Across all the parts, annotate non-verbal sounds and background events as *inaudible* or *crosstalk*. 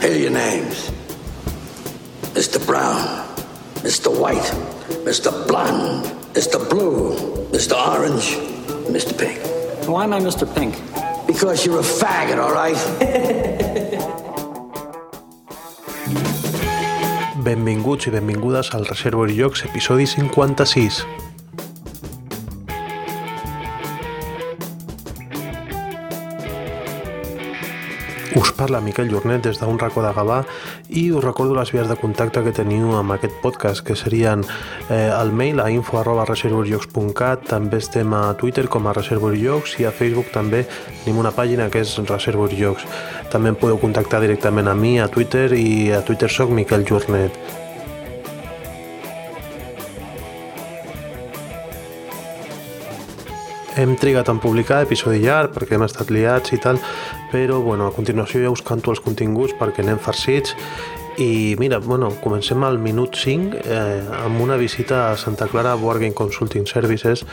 Here are your names Mr. Brown, Mr. White, Mr. Blonde, Mr. Blue, Mr. Orange, Mr. Pink. Why am I Mr. Pink? Because you're a faggot, all right? Benvinguts i benvingudes al Reservoir Jocs, episodi 56. Parla Miquel Jornet des d'un racó de Gavà i us recordo les vies de contacte que teniu amb aquest podcast, que serien eh, el mail a info arroba reservoirjocs.cat, també estem a Twitter com a Reservoirjocs i a Facebook també tenim una pàgina que és Reservoirjocs. També em podeu contactar directament a mi a Twitter i a Twitter soc Miquel Jornet. Hem trigat en publicar episodi llarg perquè hem estat liats i tal, però bueno, a continuació ja us canto els continguts perquè anem farcits. I mira, bueno, comencem al minut 5 eh, amb una visita a Santa Clara Game Consulting Services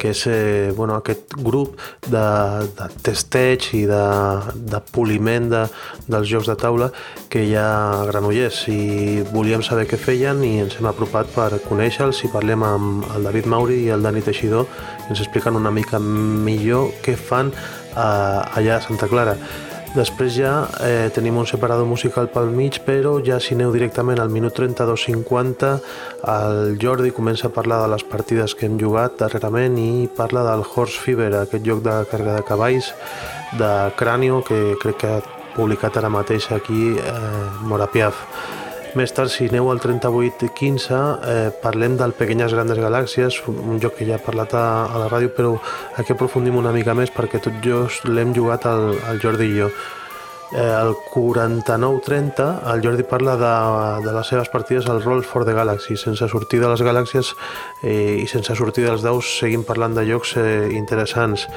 que és eh, bueno, aquest grup de, de testeig i de, de poliment de, dels jocs de taula que hi ha a Granollers i volíem saber què feien i ens hem apropat per conèixer-los i parlem amb el David Mauri i el Dani Teixidor i ens expliquen una mica millor què fan eh, allà a Santa Clara. Després ja eh, tenim un separador musical pel mig, però ja si aneu directament al minut 32-50 el Jordi comença a parlar de les partides que hem jugat darrerament i parla del Horse Fever, aquest joc de càrrega de cavalls de Cranio que crec que ha publicat ara mateix aquí eh, Morapiaf. Més tard, si aneu al 3815, eh, parlem del Pequeñas Grandes Galàxies, un joc que ja he parlat a, a la ràdio, però aquí aprofundim una mica més perquè tot just l'hem jugat al, al Jordi i jo. Eh, el 49-30, el Jordi parla de, de les seves partides al Roll for the Galaxy, sense sortir de les galàxies eh, i sense sortir dels daus, seguim parlant de jocs eh, interessants.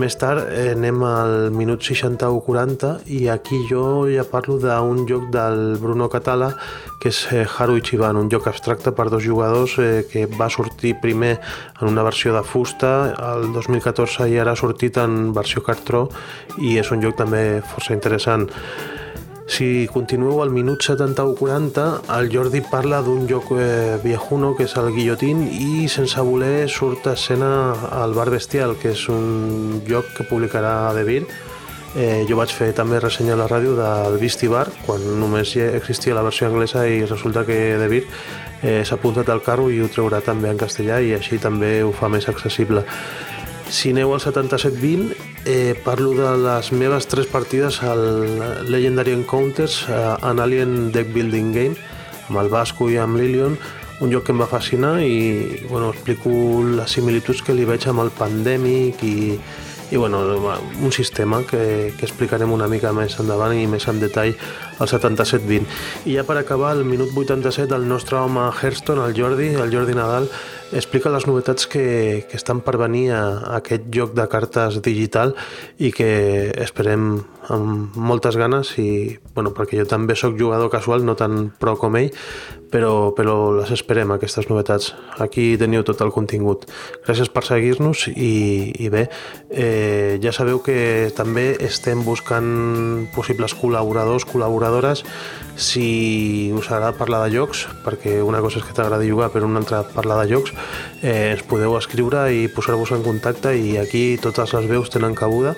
Més tard eh, anem al minut 61-40 i aquí jo ja parlo d'un joc del Bruno Catala que és eh, Haru Ichiban, un joc abstracte per dos jugadors eh, que va sortir primer en una versió de fusta el 2014 i ara ha sortit en versió cartró i és un joc també força interessant. Si continueu al minut 71-40, el Jordi parla d'un joc eh, viejuno que és el Guillotín i sense voler surt a escena al Bar Bestial, que és un joc que publicarà De Vir. Eh, jo vaig fer també ressenya a la ràdio del Beastie Bar, quan només existia la versió anglesa i resulta que De Vir eh, s'ha apuntat al carro i ho treurà també en castellà i així també ho fa més accessible. Si aneu al 77-20, eh, parlo de les meves tres partides al Legendary Encounters eh, en Alien Deck Building Game, amb el Vasco i amb Lilion, un joc que em va fascinar i bueno, explico les similituds que li veig amb el Pandemic i, i bueno, un sistema que, que explicarem una mica més endavant i més en detall al 77-20. I ja per acabar, el minut 87, el nostre home Hearthstone, el Jordi, el Jordi Nadal, explica les novetats que, que estan per venir a, a aquest joc de cartes digital i que esperem amb moltes ganes i, bueno, perquè jo també sóc jugador casual, no tan pro com ell, però, però les esperem, aquestes novetats. Aquí teniu tot el contingut. Gràcies per seguir-nos i, i bé, eh, ja sabeu que també estem buscant possibles col·laboradors, col·laboradores si us agrada parlar de jocs, perquè una cosa és que t'agradi jugar, però una altra parlar de jocs, eh, ens podeu escriure i posar-vos en contacte i aquí totes les veus tenen cabuda.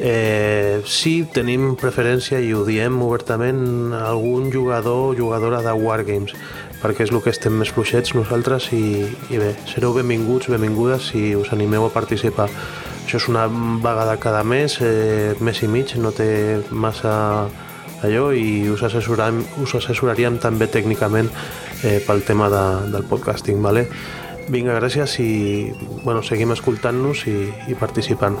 Eh, sí, tenim preferència i ho diem obertament algun jugador o jugadora de Wargames perquè és el que estem més fluixets nosaltres i, i bé, sereu benvinguts, benvingudes si us animeu a participar. Això és una vegada cada mes, eh, mes i mig, no té massa allò i us, assessoram, us assessoraríem també tècnicament eh, pel tema de, del podcasting, vale? Vinga, gràcies i bueno, seguim escoltant-nos i, i participant.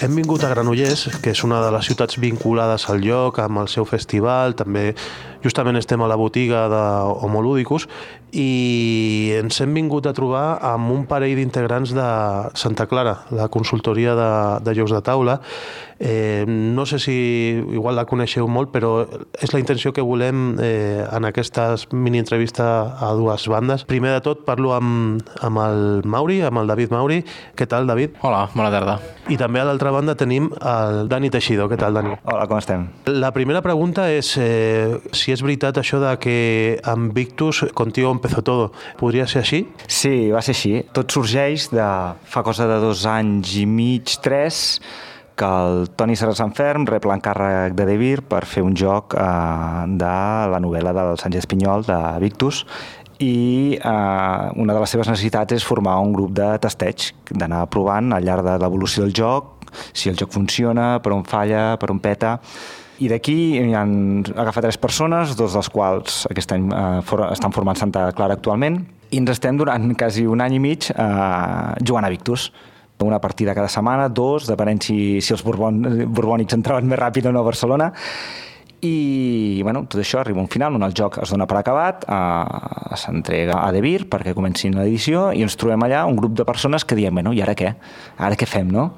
Hem vingut a Granollers, que és una de les ciutats vinculades al lloc, amb el seu festival, també justament estem a la botiga d'Homolúdicus i ens hem vingut a trobar amb un parell d'integrants de Santa Clara, la consultoria de, de jocs de taula. Eh, no sé si igual la coneixeu molt, però és la intenció que volem eh, en aquesta mini-entrevista a dues bandes. Primer de tot parlo amb, amb el Mauri, amb el David Mauri. Què tal, David? Hola, bona tarda. I també a l'altra banda tenim el Dani Teixidor. Què tal, Dani? Hola, com estem? La primera pregunta és eh, si és veritat això de que amb Victus contigo empezó todo. Podria ser així? Sí, va ser així. Tot sorgeix de fa cosa de dos anys i mig, tres, que el Toni Serrat Sanferm rep l'encàrrec de Devir per fer un joc eh, de la novel·la del Sánchez Pinyol, de Victus, i eh, una de les seves necessitats és formar un grup de testeig, d'anar provant al llarg de l'evolució del joc, si el joc funciona, per on falla, per on peta, i d'aquí han agafat tres persones, dos dels quals aquest any eh, for, estan formant Santa Clara actualment, i ens estem durant quasi un any i mig eh, jugant a Victus una partida cada setmana, dos, depenent si, si els borbon, borbònics entraven més ràpid o no a Barcelona, i bueno, tot això arriba a un final on el joc es dona per acabat, eh, s'entrega a De Vir perquè comencin l'edició i ens trobem allà un grup de persones que diem, bueno, i ara què? Ara què fem, no?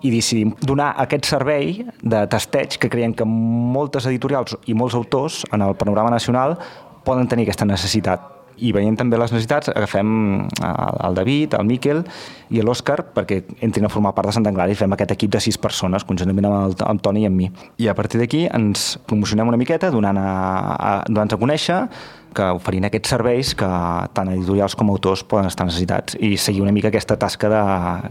i decidim donar aquest servei de testeig que creiem que moltes editorials i molts autors en el panorama nacional poden tenir aquesta necessitat i veient també les necessitats agafem eh, el David, el Miquel i l'Òscar perquè entrin a formar part de Santa Clara i fem aquest equip de sis persones conjuntament amb el, amb Toni i amb mi. I a partir d'aquí ens promocionem una miqueta donant a, a, donant a conèixer que oferint aquests serveis que tant editorials com autors poden estar necessitats i seguir una mica aquesta tasca de,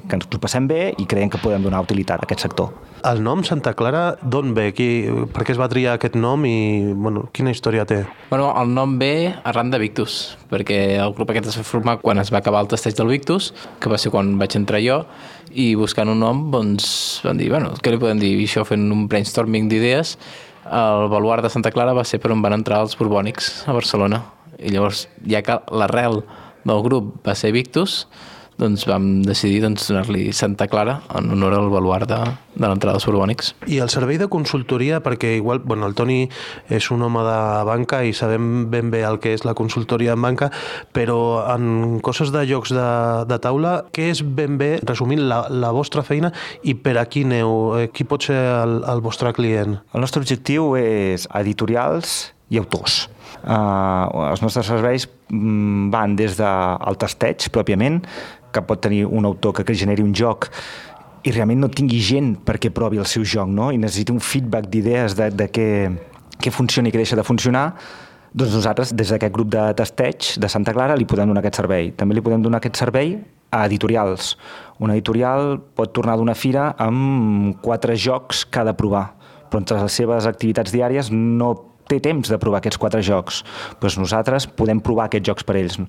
que ens ho passem bé i creiem que podem donar utilitat a aquest sector. El nom Santa Clara d'on ve? Qui, per què es va triar aquest nom i bueno, quina història té? Bueno, el nom ve arran de Victus, perquè el grup aquest es va formar quan es va acabar el testeig del Victus, que va ser quan vaig entrar jo, i buscant un nom doncs, van dir, bueno, què li podem dir? I això fent un brainstorming d'idees el baluart de Santa Clara va ser per on van entrar els borbònics a Barcelona. I llavors, ja que l'arrel del grup va ser Victus, doncs vam decidir doncs, donar-li Santa Clara en honor al baluart de, de l'entrada dels borbònics. I el servei de consultoria, perquè igual, bueno, el Toni és un home de banca i sabem ben bé el que és la consultoria en banca, però en coses de jocs de, de taula, què és ben bé, resumint, la, la vostra feina i per a qui neu? Eh, qui pot ser el, el vostre client? El nostre objectiu és editorials i autors. Uh, els nostres serveis mm, van des del testeig, pròpiament, que pot tenir un autor que generi un joc i realment no tingui gent perquè provi el seu joc, no? i necessiti un feedback d'idees de, de què, què funciona i què deixa de funcionar, doncs nosaltres, des d'aquest grup de testeig de Santa Clara, li podem donar aquest servei. També li podem donar aquest servei a editorials. Una editorial pot tornar d'una fira amb quatre jocs que ha de provar, però entre les seves activitats diàries no té temps de provar aquests quatre jocs. Doncs nosaltres podem provar aquests jocs per ells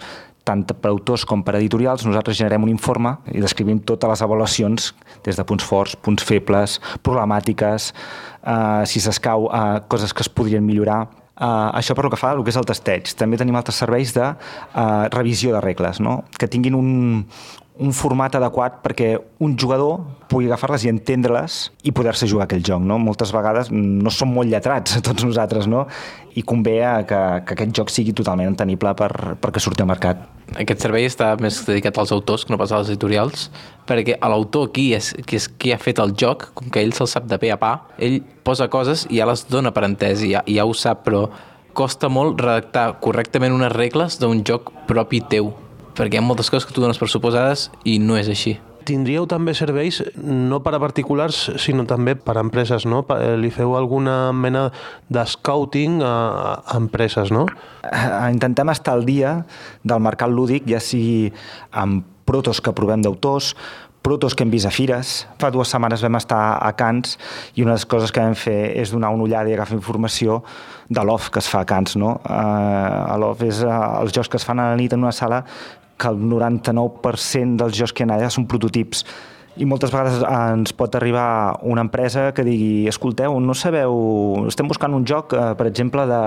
tant per autors com per editorials, nosaltres generem un informe i descrivim totes les avaluacions, des de punts forts, punts febles, problemàtiques, eh, si s'escau, eh, coses que es podrien millorar. Uh, això per lo que fa el que és el testeig. També tenim altres serveis de uh, revisió de regles, no? que tinguin un, un format adequat perquè un jugador pugui agafar-les i entendre-les i poder-se jugar aquell joc. No? Moltes vegades no som molt lletrats, *laughs* tots nosaltres, no? i convé que, que aquest joc sigui totalment entenible per, perquè surti al mercat. Aquest servei està més dedicat als autors que no pas als editorials, perquè l'autor qui és, qui és qui ha fet el joc, com que ell se'l sap de pe a pa, ell posa coses i ja les dona per entès i ja, ja ho sap, però costa molt redactar correctament unes regles d'un joc propi teu perquè hi ha moltes coses que tu dones per suposades i no és així. Tindríeu també serveis no per a particulars, sinó també per a empreses, no? Eh, li feu alguna mena de scouting a, a empreses, no? Eh, intentem estar al dia del mercat lúdic, ja sigui amb protos que provem d'autors, protos que hem vist a fires. Fa dues setmanes vam estar a Cants i una de les coses que vam fer és donar una ullada i agafar informació de l'OF que es fa a Cants. No? Uh, L'OF és uh, els jocs que es fan a la nit en una sala que el 99% dels jocs que hi ha allà són prototips i moltes vegades ens pot arribar una empresa que digui, escolteu, no sabeu, estem buscant un joc, eh, per exemple, de,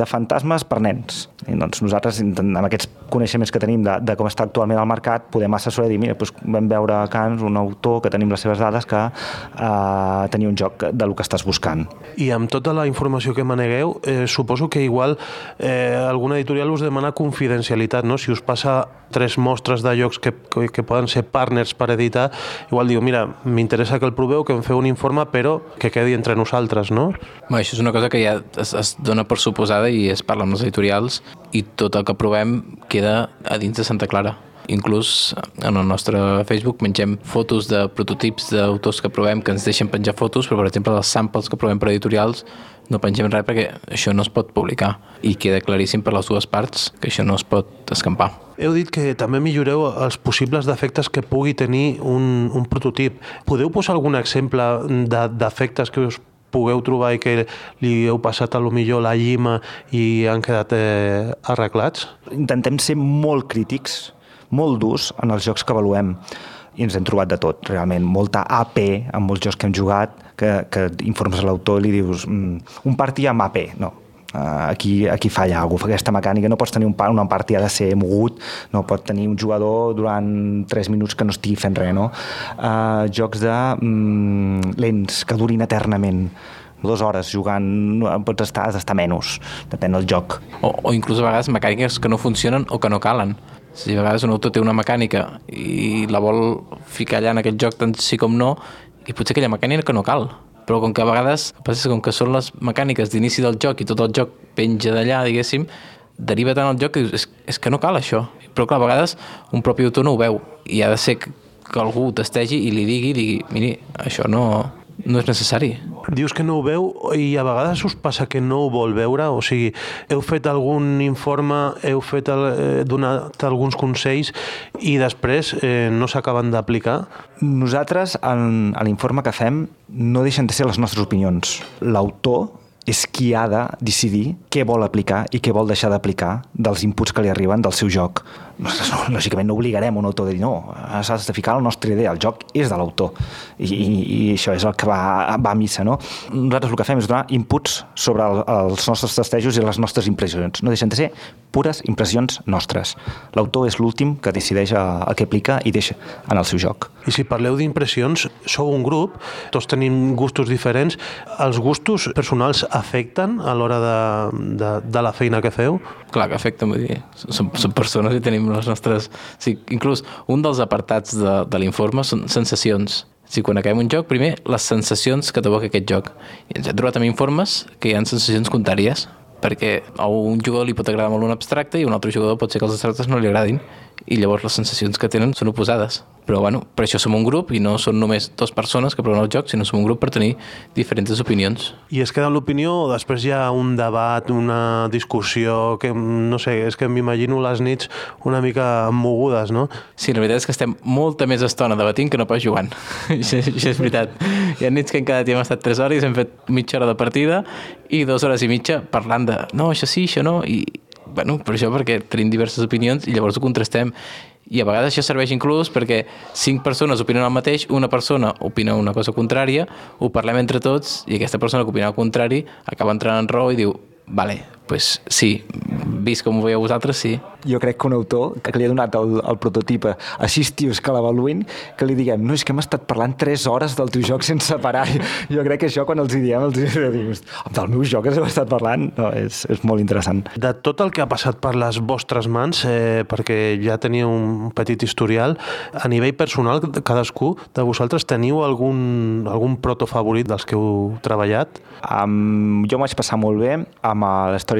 de fantasmes per nens. I doncs nosaltres, amb aquests coneixements que tenim de, de com està actualment el mercat, podem assessorar i dir, mira, doncs vam veure a Cans un autor que tenim les seves dades que eh, tenia un joc de lo que estàs buscant. I amb tota la informació que manegueu, eh, suposo que igual eh, alguna editorial us demana confidencialitat, no? Si us passa tres mostres de llocs que, que, que poden ser partners per editar, igual diu, mira, m'interessa que el proveu, que em feu un informe, però que quedi entre nosaltres, no? Bé, això és una cosa que ja es, es dona per suposada i es parla amb els editorials i tot el que provem queda a dins de Santa Clara. Inclús en el nostre Facebook mengem fotos de prototips d'autors que provem que ens deixen penjar fotos, però per exemple els samples que provem per editorials no pengem res perquè això no es pot publicar i queda claríssim per les dues parts que això no es pot escampar. Heu dit que també milloreu els possibles defectes que pugui tenir un, un prototip. Podeu posar algun exemple de defectes que us pugueu trobar i que li heu passat a lo millor la llima i han quedat eh, arreglats? Intentem ser molt crítics, molt durs en els jocs que avaluem i ens hem trobat de tot, realment. Molta AP en molts jocs que hem jugat, que, que informes a l'autor i li dius mm, un partit amb AP, no, aquí, aquí falla alguna cosa, aquesta mecànica no pots tenir un, una partida ha de ser mogut no pot tenir un jugador durant 3 minuts que no estigui fent res no? uh, jocs de mm, lents que durin eternament dues hores jugant, pots estar, has d'estar menys, depèn del joc. O, o inclús a vegades mecàniques que no funcionen o que no calen. Si a vegades un autor té una mecànica i la vol ficar allà en aquest joc tant sí com no, i potser aquella mecànica que no cal però com que a vegades, passa com que són les mecàniques d'inici del joc i tot el joc penja d'allà, diguéssim, deriva tant el joc que dius, és, és que no cal això. Però clar, a vegades un propi autor no ho veu i ha de ser que, algú testegi i li digui, digui, miri, això no, no és necessari. Dius que no ho veu i a vegades us passa que no ho vol veure? O sigui, heu fet algun informe, heu fet el, eh, donat alguns consells i després eh, no s'acaben d'aplicar? Nosaltres, en, en l'informe que fem, no deixen de ser les nostres opinions. L'autor és qui ha de decidir què vol aplicar i què vol deixar d'aplicar dels inputs que li arriben del seu joc. Lògicament no obligarem un autor a dir no, s'has de ficar la nostra idea, el joc és de l'autor I, i, i això és el que va, va a missa. No? Nosaltres el que fem és donar inputs sobre el, els nostres testejos i les nostres impressions. No deixen de ser pures impressions nostres. L'autor és l'últim que decideix el que aplica i deixa en el seu joc. I si parleu d'impressions, sou un grup, tots tenim gustos diferents. Els gustos personals afecten a l'hora de, de, de la feina que feu? Clar que afecta, vull dir, som, som persones i tenim les nostres... Sí, inclús un dels apartats de, de l'informe són sensacions. Si quan acabem un joc, primer, les sensacions que t'evoca aquest joc. I ens hem trobat amb informes que hi ha sensacions contràries, perquè a un jugador li pot agradar molt un abstracte i a un altre jugador pot ser que els abstractes no li agradin i llavors les sensacions que tenen són oposades. Però bueno, per això som un grup i no són només dues persones que proven el joc, sinó som un grup per tenir diferents opinions. I es queda l'opinió o després hi ha un debat, una discussió, que no sé, és que m'imagino les nits una mica mogudes, no? Sí, la veritat és que estem molta més estona debatint que no pas jugant. *laughs* això, això és veritat. Hi ha nits que hem quedat i hem estat 3 hores i hem fet mitja hora de partida i dues hores i mitja parlant de no, això sí, això no, i bueno, per això perquè tenim diverses opinions i llavors ho contrastem. I a vegades això serveix inclús perquè cinc persones opinen el mateix, una persona opina una cosa contrària, ho parlem entre tots i aquesta persona que opina el contrari acaba entrant en raó i diu vale, pues sí, vist com ho veieu vosaltres, sí. Jo crec que un autor que li ha donat el, el prototip a sis tios que l'avaluïn, que li diguem, no, és que hem estat parlant 3 hores del teu joc sense parar. *laughs* Jo crec que això, quan els hi diem, els hi diem, del meu joc has estat parlant, no, és, és molt interessant. De tot el que ha passat per les vostres mans, eh, perquè ja teniu un petit historial, a nivell personal, cadascú de vosaltres teniu algun, algun proto favorit dels que heu treballat? Um, jo m'ho vaig passar molt bé amb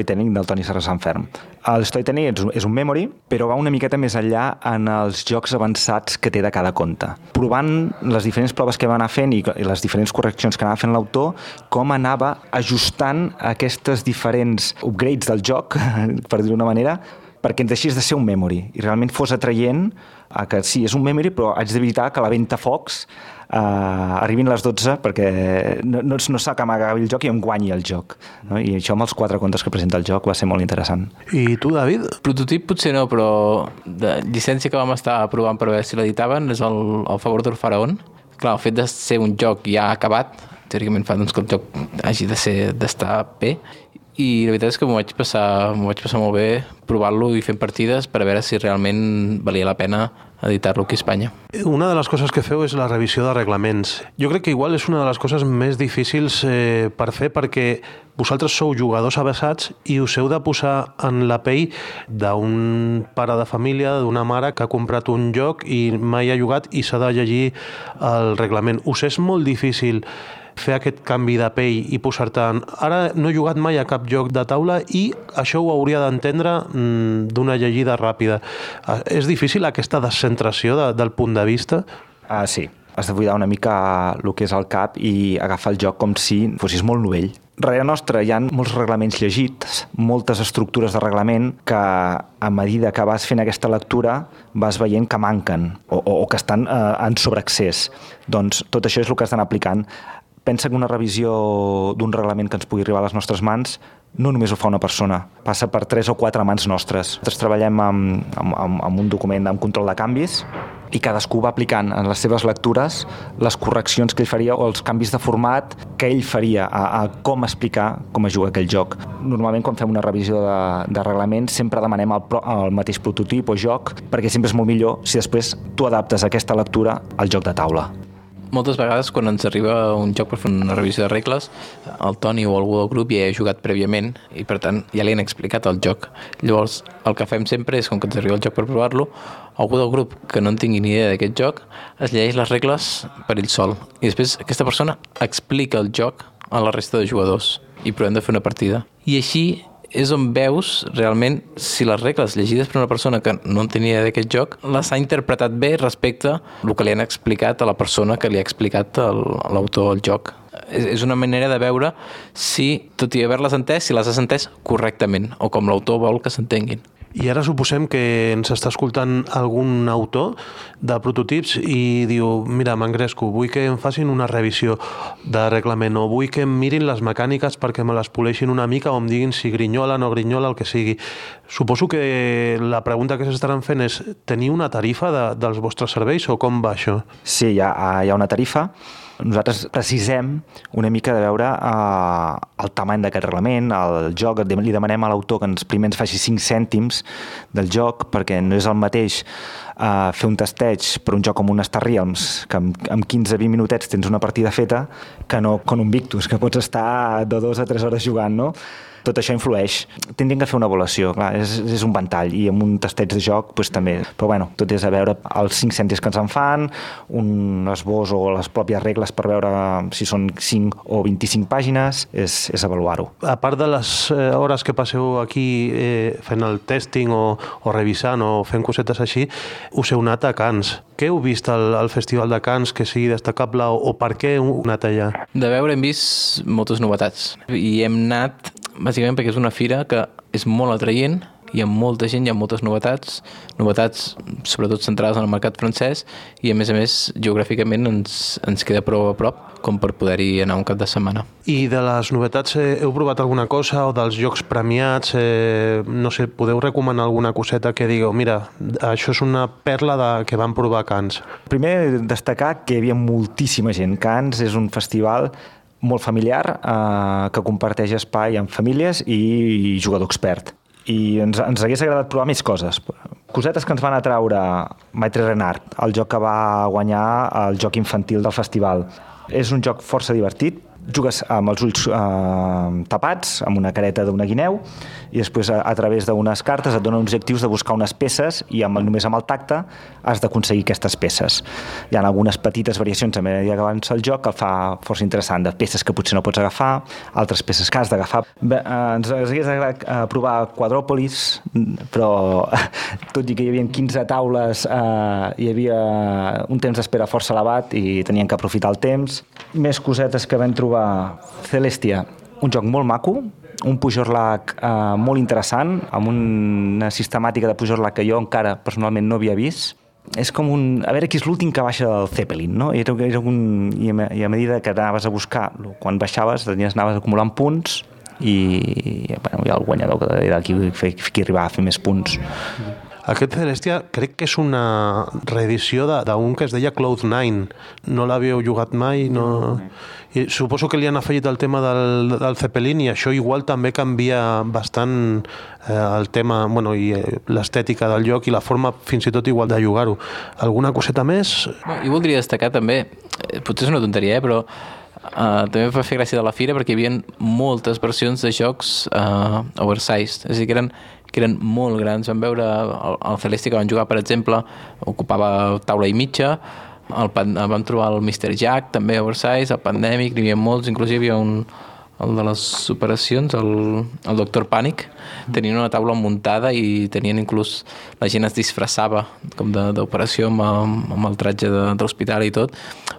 l'storytelling del Toni Serra Ferm. El storytelling és, és un memory, però va una miqueta més enllà en els jocs avançats que té de cada conte. Provant les diferents proves que va anar fent i, i les diferents correccions que anava fent l'autor, com anava ajustant aquestes diferents upgrades del joc, *laughs* per dir-ho d'una manera, perquè ens deixés de ser un memory i realment fos atraient a que sí, és un memory, però haig d'evitar que la venta focs uh, arribin a les 12 perquè no, no, no sap que m'acabi el joc i em guanyi el joc. No? I això amb els quatre contes que presenta el joc va ser molt interessant. I tu, David? Prototip potser no, però de llicència que vam estar provant per veure si l'editaven és el, el favor del faraón. Clar, el fet de ser un joc ja acabat, teòricament fa doncs, que el joc hagi de ser d'estar bé, i la veritat és que m'ho vaig passar, vaig passar molt bé provant-lo i fent partides per a veure si realment valia la pena editar-lo aquí a Espanya. Una de les coses que feu és la revisió de reglaments. Jo crec que igual és una de les coses més difícils eh, per fer perquè vosaltres sou jugadors avessats i us heu de posar en la pell d'un pare de família, d'una mare que ha comprat un joc i mai ha jugat i s'ha de llegir el reglament. Us és molt difícil fer aquest canvi de pell i posar-te en... Ara no he jugat mai a cap joc de taula i això ho hauria d'entendre mm, d'una llegida ràpida. Ah, és difícil aquesta descentració de, del punt de vista? Ah, sí, has de buidar una mica el que és el cap i agafar el joc com si fossis molt novell. Darrere nostre hi ha molts reglaments llegits, moltes estructures de reglament que a medida que vas fent aquesta lectura vas veient que manquen o, o, o que estan eh, en sobreaccés. Doncs tot això és el que estan aplicant pensa que una revisió d'un reglament que ens pugui arribar a les nostres mans no només ho fa una persona, passa per tres o quatre mans nostres. Nosaltres treballem amb, amb, amb, un document amb control de canvis i cadascú va aplicant en les seves lectures les correccions que ell faria o els canvis de format que ell faria a, a com explicar com es juga aquell joc. Normalment quan fem una revisió de, de reglament sempre demanem el, el mateix prototip o joc perquè sempre és molt millor si després tu adaptes aquesta lectura al joc de taula moltes vegades quan ens arriba un joc per fer una revisió de regles, el Toni o algú del grup ja ha jugat prèviament i per tant ja li han explicat el joc. Llavors el que fem sempre és, com que ens arriba el joc per provar-lo, algú del grup que no en tingui ni idea d'aquest joc es llegeix les regles per ell sol i després aquesta persona explica el joc a la resta de jugadors i provem de fer una partida. I així és on veus realment si les regles llegides per una persona que no en tenia d'aquest joc les ha interpretat bé respecte al que li han explicat a la persona que li ha explicat l'autor el joc. És una manera de veure si, tot i haver-les entès, si les has entès correctament o com l'autor vol que s'entenguin. I ara suposem que ens està escoltant algun autor de prototips i diu, mira, m'engresco, vull que em facin una revisió de reglament o vull que em mirin les mecàniques perquè me les poleixin una mica o em diguin si grinyola no grinyola, el que sigui. Suposo que la pregunta que s'estaran fent és, teniu una tarifa de, dels vostres serveis o com va això? Sí, hi ha, hi ha una tarifa nosaltres precisem una mica de veure eh, el tamany d'aquest reglament, el joc, li demanem a l'autor que ens primer ens faci 5 cèntims del joc, perquè no és el mateix eh, fer un testeig per un joc com un Star Realms, que amb, amb 15-20 minutets tens una partida feta, que no con un Victus, que pots estar de 2 a 3 hores jugant, no? Tot això influeix. Tindríem que fer una avaluació, clar, és, és un ventall, i amb un tastet de joc pues, també. Però bueno, tot és a veure els 5 cèntims que ens en fan, un esbós o les pròpies regles per veure si són 5 o 25 pàgines, és, és avaluar-ho. A part de les eh, hores que passeu aquí eh, fent el testing o, o revisant o fent cosetes així, us heu anat a Cans. Què heu vist al, al Festival de Cans que sigui destacable o, o per què heu anat allà? De veure hem vist moltes novetats i hem anat bàsicament perquè és una fira que és molt atraient, hi ha molta gent, hi ha moltes novetats, novetats sobretot centrades en el mercat francès i a més a més geogràficament ens, ens queda prou a prop com per poder-hi anar un cap de setmana. I de les novetats eh, heu provat alguna cosa o dels jocs premiats, eh, no sé, podeu recomanar alguna coseta que digueu, mira, això és una perla de, que van provar Cans? Primer destacar que hi havia moltíssima gent. Cans és un festival molt familiar eh, que comparteix espai amb famílies i jugador expert. I ens, ens hagués agradat provar més coses. Cosetes que ens van atraure Maitre Renard, el joc que va guanyar el joc infantil del festival. És un joc força divertit, jugues amb els ulls eh, tapats, amb una careta d'una guineu, i després a, a través d'unes cartes et donen objectius de buscar unes peces i amb, només amb el tacte has d'aconseguir aquestes peces. Hi ha algunes petites variacions a mesura que avança el joc que el fa força interessant, de peces que potser no pots agafar, altres peces que has d'agafar. Eh, ens hagués agradat eh, provar Quadròpolis, però *laughs* tot i que hi havia 15 taules eh, hi havia un temps d'espera força elevat i tenien que aprofitar el temps. Més cosetes que vam trobar Celestia, un joc molt maco, un Pujorlac eh, molt interessant, amb una sistemàtica de Pujorlac que jo encara personalment no havia vist. És com un... A veure qui és l'últim que baixa del Zeppelin, no? Era, era un, i, a, I a medida que anaves a buscar, quan baixaves, tenies, anaves acumulant punts i bueno, hi ha el guanyador que era qui, qui arribava a fer més punts. Aquest Celestia crec que és una reedició de- d'un que es deia Cloud9. No l'havíeu jugat mai? No... I suposo que li han afegit el tema del, del Zeppelin i això igual també canvia bastant eh, el tema bueno, i eh, l'estètica del joc i la forma fins i tot igual de jugar-ho. Alguna coseta més? No, jo voldria destacar també, eh, potser és una tonteria, eh, però Uh, també em va fer gràcia de la fira perquè hi havia moltes versions de jocs uh, oversized, és a dir, que eren, que eren molt grans. Vam veure el, el Celesti que van jugar, per exemple, ocupava taula i mitja, el, vam trobar el Mr. Jack, també oversized, el Pandemic, n'hi havia molts, inclús hi havia un, el de les operacions, el, el Doctor Pànic, tenien una taula muntada i tenien inclús, la gent es disfressava com de- d'operació amb, amb, el tratge de, de l'hospital i tot.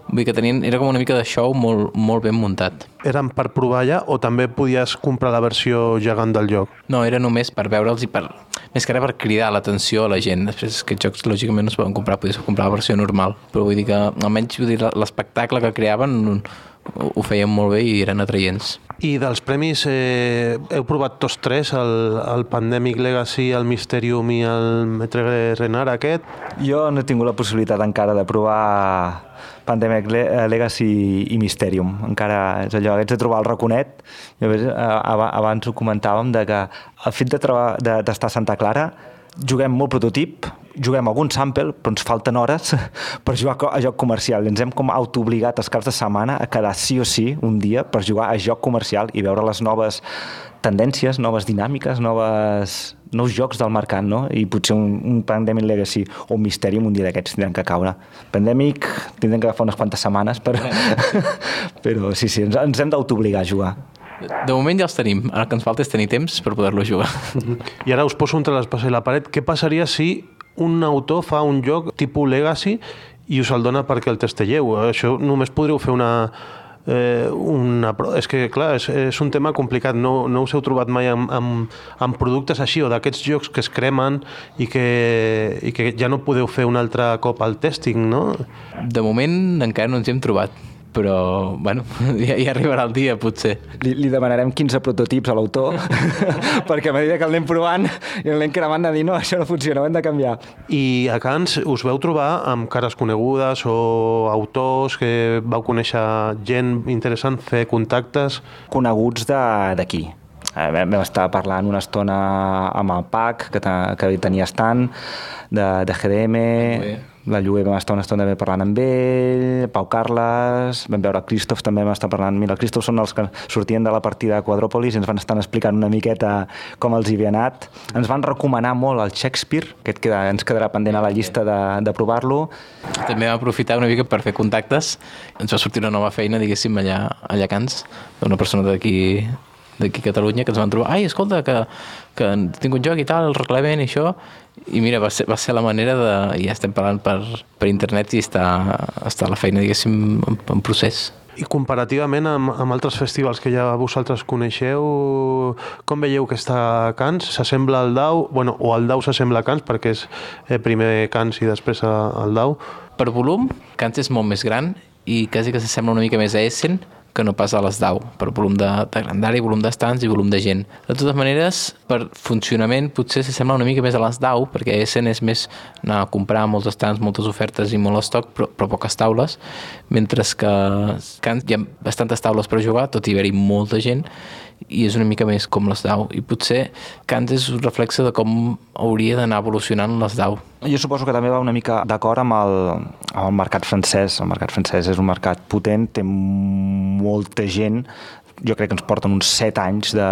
Vull dir que tenien, era com una mica de show molt, molt ben muntat. Eren per provar allà o també podies comprar la versió gegant del joc? No, era només per veure'ls i per... Més que ara per cridar l'atenció a la gent. Després aquests jocs lògicament no es poden comprar, podies comprar la versió normal. Però vull dir que almenys l'espectacle que creaven ho, ho feien molt bé i eren atraients. I dels premis, eh, heu provat tots tres, el, el Pandemic Legacy, el Mysterium i el Metre Renar aquest? Jo no he tingut la possibilitat encara de provar Pandemic eh, Legacy i Mysterium. Encara és allò, haig de trobar el raconet. Veure, eh, aba- abans ho comentàvem, de que el fet de trobar- de- d'estar a Santa Clara juguem molt prototip, juguem algun sample, però ens falten hores *laughs* per jugar a joc comercial. Ens hem com autoobligat els caps de setmana a quedar sí o sí un dia per jugar a joc comercial i veure les noves tendències, noves dinàmiques, noves, nous jocs del mercat, no? I potser un, un Pandemic Legacy o un Mysterium un dia d'aquests tindran que caure. Pandemic tindrem que agafar unes quantes setmanes, per... *laughs* però sí, sí, ens, ens hem d'autoobligar a jugar. De moment ja els tenim, ara el que ens falta és tenir temps per poder-lo jugar. I ara us poso entre l'espasa i la paret. Què passaria si un autor fa un joc tipus Legacy i us el dona perquè el testelleu? Això només podríeu fer una... Eh, una és que, clar, és, és un tema complicat. No, no us heu trobat mai amb, amb, amb productes així o d'aquests jocs que es cremen i que, i que ja no podeu fer un altre cop al testing, no? De moment encara no ens hem trobat, però, bueno, *laughs* ja, ja arribarà el dia, potser. Li, li demanarem 15 prototips a l'autor *laughs* perquè a mesura que el anem provant i el anem cremant de dir no, això no funciona, ho hem de canviar. I a Cans us veu trobar amb cares conegudes o autors que vau conèixer gent interessant, fer contactes... coneguts de- d'aquí. Eh, Vam estar parlant una estona amb el PAC, que, que tenia estant, de, de GDM. La Lluer vam estar una estona també parlant amb ell, Pau Carles, vam veure Christoph també vam estar parlant, mira, el Christoph són els que sortien de la partida de Quadròpolis i ens van estar explicant una miqueta com els hi havia anat. Ens van recomanar molt el Shakespeare, aquest queda, ens quedarà pendent a la llista de, de provar-lo. També vam aprofitar una mica per fer contactes. Ens va sortir una nova feina, diguéssim, allà, a Cans, d'una persona d'aquí d'aquí a Catalunya, que ens van trobar, ai, escolta, que, que tinc un joc i tal, el reclamen i això, i mira, va ser, va ser la manera de... ja estem parlant per, per internet i està, està la feina, diguéssim, en, en procés. I comparativament amb, amb altres festivals que ja vosaltres coneixeu, com veieu que està Cans? S'assembla al Dau? Bueno, o al Dau s'assembla a Cans perquè és eh, primer Cans i després al Dau. Per volum, Cans és molt més gran i quasi que s'assembla una mica més a Essen que no pas a les DAO, per volum de, de grandària, volum d'estants i volum de gent. De totes maneres, per funcionament potser s'assembla una mica més a les DAO, perquè Essen és més anar a comprar molts estants, moltes ofertes i molt estoc, però, però poques taules, mentre que Cans hi ha bastantes taules per jugar, tot i haver-hi molta gent, i és una mica més com les DAO. I potser Cans és un reflexe de com hauria d'anar evolucionant les DAO. Jo suposo que també va una mica d'acord amb, el, amb el mercat francès. El mercat francès és un mercat potent, té molta gent, jo crec que ens porten uns set anys de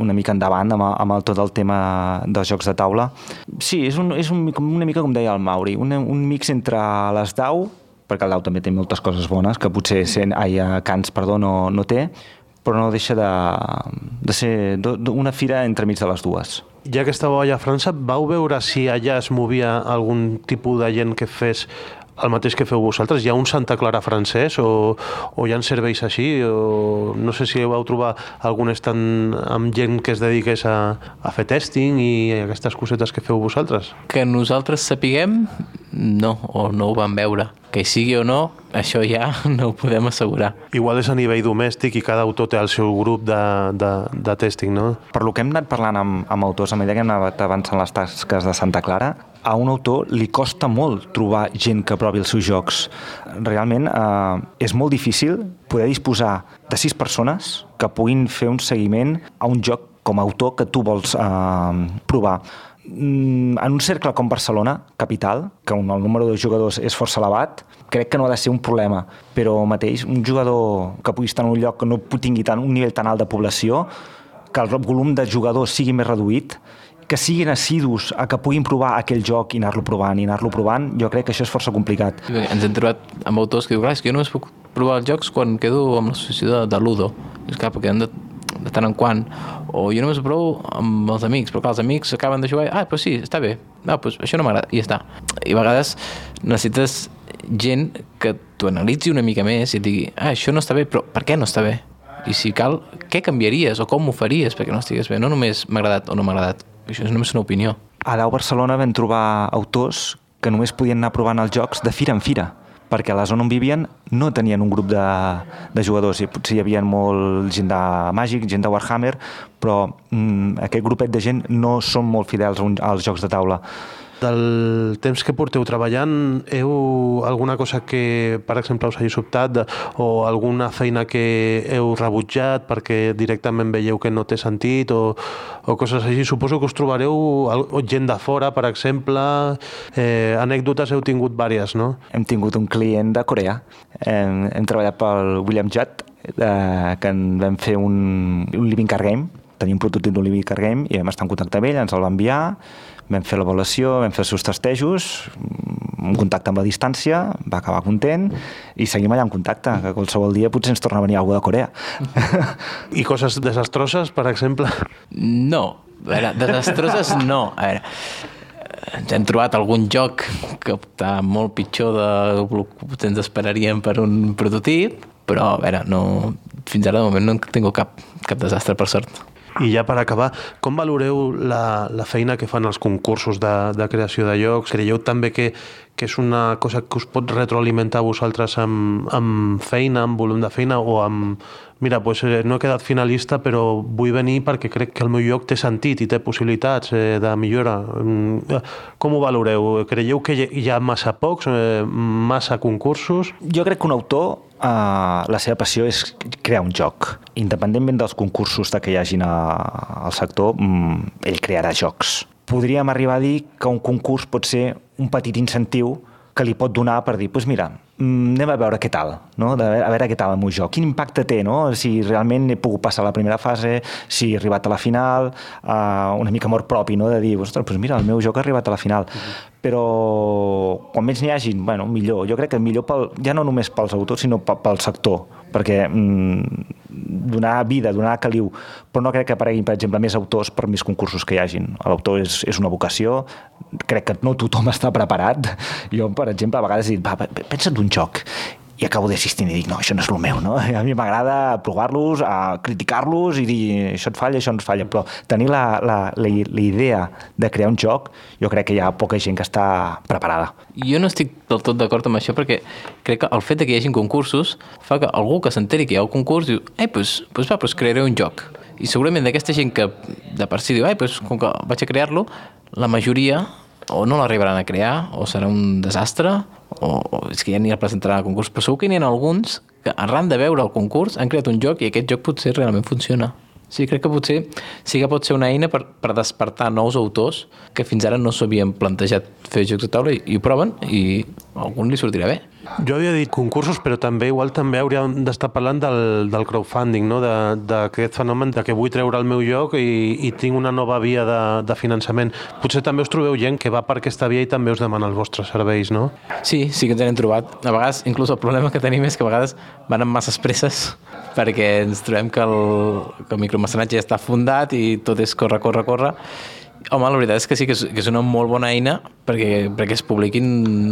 una mica endavant amb, amb el, tot el tema dels jocs de taula. Sí, és, un, és un, una mica com deia el Mauri, un, un mix entre les DAO, perquè el DAO també té moltes coses bones, que potser sent, ai, Cans perdó, no, no té, però no deixa de, de ser do- do- una fira entremig de les dues. Ja que estàveu allà a França, vau veure si allà es movia algun tipus de gent que fes el mateix que feu vosaltres? Hi ha un Santa Clara francès o, o hi ha serveis així? O no sé si vau trobar algun estant amb gent que es dediqués a, a fer testing i aquestes cosetes que feu vosaltres? Que nosaltres sapiguem, no, o no ho vam veure. Que hi sigui o no, això ja *laughs* no ho podem assegurar. Igual és a nivell domèstic i cada autor té el seu grup de, de, de testing, no? Per lo que hem anat parlant amb, amb autors, a mesura que hem anat avançant les tasques de Santa Clara, a un autor li costa molt trobar gent que provi els seus jocs. Realment eh, és molt difícil poder disposar de sis persones que puguin fer un seguiment a un joc com a autor que tu vols eh, provar. Mm, en un cercle com Barcelona, capital, que el número de jugadors és força elevat, crec que no ha de ser un problema, però mateix un jugador que pugui estar en un lloc que no tingui tant, un nivell tan alt de població, que el volum de jugadors sigui més reduït, que siguin assidus a que puguin provar aquell joc i anar-lo provant i anar-lo provant, jo crec que això és força complicat. Ens hem trobat amb autors que diuen, és que jo només puc provar els jocs quan quedo amb l'associació de, de Ludo. És clar, perquè hem de de tant en quant, o jo només ho provo amb els amics, però clar, els amics acaben de jugar, ah, però sí, està bé, no, doncs això no m'agrada, i ja està. I a vegades necessites gent que t'ho analitzi una mica més i et digui, ah, això no està bé, però per què no està bé? I si cal, què canviaries o com ho faries perquè no estigués bé? No només m'ha agradat o no m'ha agradat, això és només una opinió. A Dau Barcelona vam trobar autors que només podien anar provant els jocs de fira en fira perquè a la zona on vivien no tenien un grup de, de jugadors i potser hi havia molt gent de Màgic, gent de Warhammer, però mm, aquest grupet de gent no són molt fidels als jocs de taula. Del temps que porteu treballant, heu alguna cosa que, per exemple, us hagi sobtat o alguna feina que heu rebutjat perquè directament veieu que no té sentit o, o coses així? Suposo que us trobareu gent de fora, per exemple. Eh, anècdotes heu tingut vàries, no? Hem tingut un client de Corea. Hem, hem treballat pel William Judd, eh, que en vam fer un, un living car game, tenia un prototip d'un living game i vam estar en contacte amb ell, ens el va enviar vam fer l'avaluació, vam fer els seus testejos, un contacte amb la distància, va acabar content i seguim allà en contacte, que qualsevol dia potser ens torna a venir algú de Corea. *laughs* I coses desastroses, per exemple? No, a veure, desastroses no. A veure, ens hem trobat algun joc que està molt pitjor del que ens esperaríem per un prototip, però a veure, no, fins ara de moment no tinc cap, cap desastre, per sort. I ja per acabar, com valoreu la, la feina que fan els concursos de, de creació de llocs? Creieu també que, que és una cosa que us pot retroalimentar vosaltres amb, amb feina, amb volum de feina o amb... Mira, pues, eh, no he quedat finalista, però vull venir perquè crec que el meu lloc té sentit i té possibilitats eh, de millora. Mm, com ho valoreu? Creieu que hi ha massa pocs, eh, massa concursos? Jo crec que un autor Uh, la seva passió és crear un joc. Independentment dels concursos que hi hagin a, al sector, mm, ell crearà jocs. Podríem arribar a dir que un concurs pot ser un petit incentiu que li pot donar per dir, doncs pues mira, mm, anem a veure què tal, no? de, a veure què tal el meu joc, quin impacte té, no? si realment he pogut passar la primera fase, si he arribat a la final, uh, una mica amor propi, no? de dir, ostres, doncs mira, el meu joc ha arribat a la final. Uh -huh. Però quan més n'hi hagin, bueno, millor. Jo crec que millor pel, ja no només pels autors, sinó pel sector, perquè mm, donar vida, donar caliu, però no crec que apareguin, per exemple, més autors per més concursos que hi hagin. L'autor és, és una vocació, crec que no tothom *laughs* està preparat. Jo, per exemple, a vegades he dit, va, pensa't un joc i acabo d'assistint i dic, no, això no és el meu, no? *laughs* A mi m'agrada provar-los, a criticar-los i dir, això et falla, això et falla, però tenir la, la, la, la idea de crear un joc, jo crec que hi ha poca gent que està preparada. Jo no estic del tot d'acord amb això perquè crec que el fet que hi hagin concursos fa que algú que s'enteri que hi ha un concurs diu, ei, doncs, pues, va, pues crearé un joc. I segurament d'aquesta gent que de per si diu, ai, doncs, com que vaig a crear-lo, la majoria o no l'arribaran a crear, o serà un desastre, o, o és que ja ni el presentaran al concurs, però segur que n'hi ha alguns que arran de veure el concurs han creat un joc i aquest joc potser realment funciona. Sí, crec que potser sí que pot ser una eina per, per despertar nous autors que fins ara no s'havien plantejat fer jocs de taula i, i ho proven i a algun li sortirà bé. Jo havia dit concursos, però també igual també hauríem d'estar parlant del, del crowdfunding, no? d'aquest fenomen de que vull treure el meu lloc i, i tinc una nova via de, de finançament. Potser també us trobeu gent que va per aquesta via i també us demana els vostres serveis, no? Sí, sí que ens hem trobat. A vegades, inclús el problema que tenim és que a vegades van amb masses presses *laughs* perquè ens trobem que el, que el micromecenatge ja està fundat i tot és córrer, córrer, córrer Home, la veritat és que sí que és, que és una molt bona eina perquè, perquè es publiquin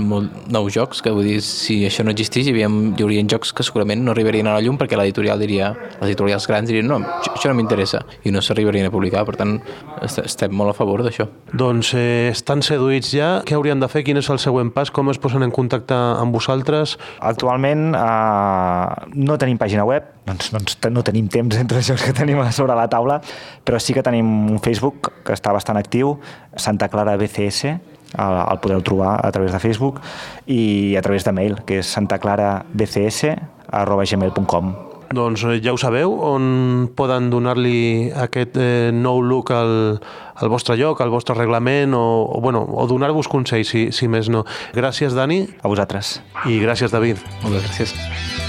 molt, nous jocs, que vull dir, si això no existís hi, havia, hi haurien jocs que segurament no arribarien a la llum perquè l'editorial diria, les editorials grans dirien no, això no m'interessa i no s'arribarien a publicar, per tant estem molt a favor d'això. Doncs eh, estan seduïts ja, què haurien de fer, quin és el següent pas, com es posen en contacte amb vosaltres? Actualment eh, no tenim pàgina web, doncs, doncs no tenim temps entre els jocs que tenim a sobre la taula, però sí que tenim un Facebook que està bastant actiu, Santa Clara BCS, el, el podeu trobar a través de Facebook i a través de mail, que és santaclarabcs.gmail.com doncs eh, ja ho sabeu, on poden donar-li aquest eh, nou look al, al vostre lloc, al vostre reglament, o, o, bueno, o donar-vos consells, si, si més no. Gràcies, Dani. A vosaltres. I gràcies, David. Moltes gràcies. Bones,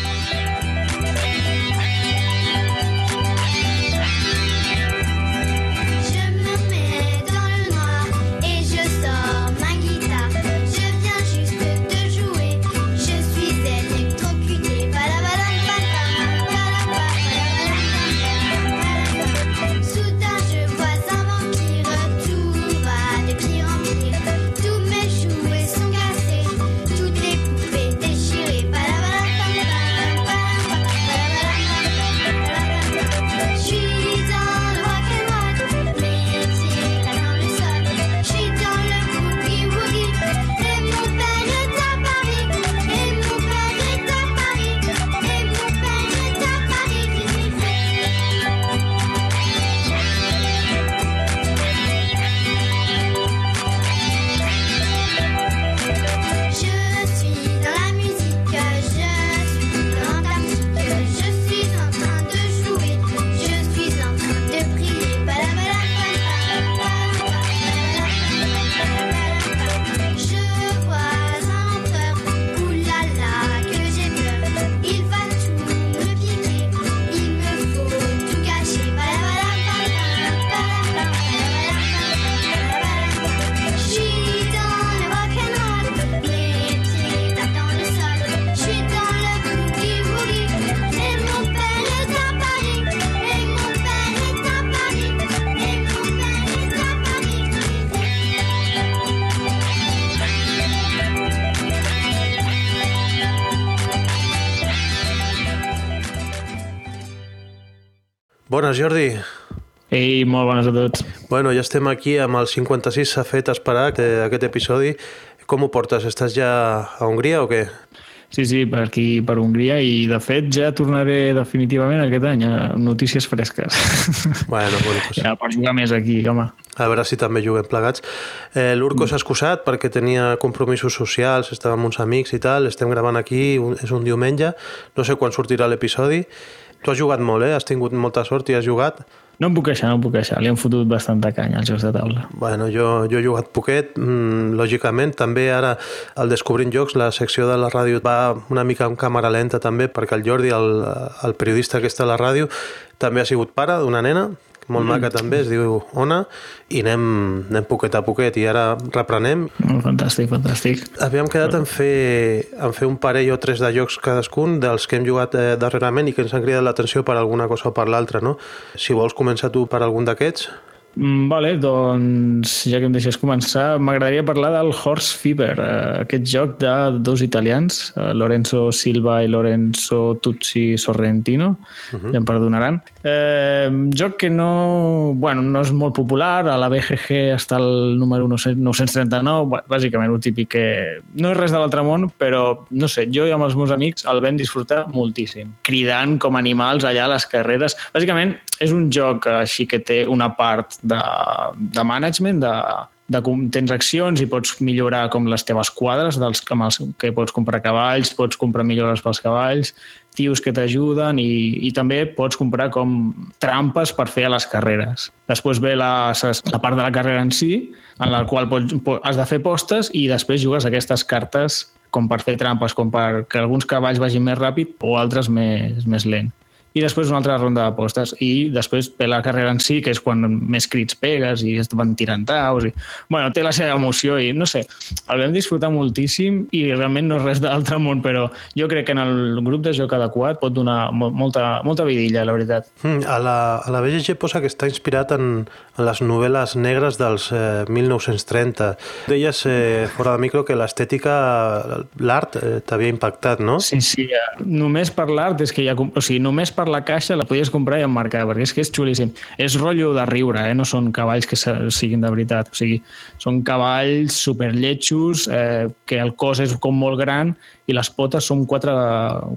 Jordi. Ei, molt bones a tots. Bueno, ja estem aquí amb el 56, s'ha fet esperar aquest episodi. Com ho portes? Estàs ja a Hongria o què? Sí, sí, per aquí, per Hongria, i de fet ja tornaré definitivament aquest any a notícies fresques. Bueno, bueno, pues... *laughs* Ja per jugar més aquí, home. A veure si també juguem plegats. Eh, L'Urco s'ha excusat perquè tenia compromisos socials, estava amb uns amics i tal, estem gravant aquí, un, és un diumenge, no sé quan sortirà l'episodi, Tu has jugat molt, eh? Has tingut molta sort i has jugat. No em puc queixar, no em puc queixar. Li han fotut bastanta canya als jocs de taula. Bueno, jo, jo he jugat poquet, mmm, lògicament. També ara, al Descobrint Jocs, la secció de la ràdio va una mica en càmera lenta també, perquè el Jordi, el, el periodista que està a la ràdio, també ha sigut pare d'una nena, molt mm. maca també, es diu Ona, i anem, anem poquet a poquet, i ara reprenem. Fantàstic, fantàstic. Havíem quedat en fer, en fer un parell o tres de jocs cadascun dels que hem jugat eh, darrerament i que ens han cridat l'atenció per alguna cosa o per l'altra, no? Si vols començar tu per algun d'aquests. Mm, vale, doncs ja que em deixes començar, m'agradaria parlar del Horse Fever, eh, aquest joc de dos italians, eh, Lorenzo Silva i Lorenzo Tuzzi Sorrentino, uh -huh. ja em perdonaran. Eh, joc que no, bueno, no és molt popular, a la BGG està el número 939, bàsicament un típic que no és res de l'altre món, però no sé, jo i amb els meus amics el vam disfrutar moltíssim, cridant com animals allà a les carreres. Bàsicament és un joc així que té una part de, de management, de, de, tens accions i pots millorar com les teves quadres, dels, amb els que pots comprar cavalls, pots comprar millores pels cavalls, tios que t'ajuden i, i també pots comprar com trampes per fer a les carreres. Després ve la, la part de la carrera en si, en la qual pots, has de fer postes i després jugues aquestes cartes com per fer trampes, com per que alguns cavalls vagin més ràpid o altres més, més lent i després una altra ronda d'apostes i després ve la carrera en si, que és quan més crits pegues i es van tirant taus i, bueno, té la seva emoció i no sé, el vam disfrutar moltíssim i realment no és res d'altre món, però jo crec que en el grup de joc adequat pot donar molta, molta vidilla, la veritat. Mm, a la, a la BGG posa que està inspirat en, en les novel·les negres dels eh, 1930. Deies eh, fora de micro que l'estètica, l'art, eh, t'havia impactat, no? Sí, sí, només per l'art és que ja... O sigui, només per la caixa la podies comprar i emmarcar, perquè és que és xulíssim. És rotllo de riure, eh? no són cavalls que siguin de veritat. O sigui, són cavalls superlletjos, eh, que el cos és com molt gran i les potes són quatre,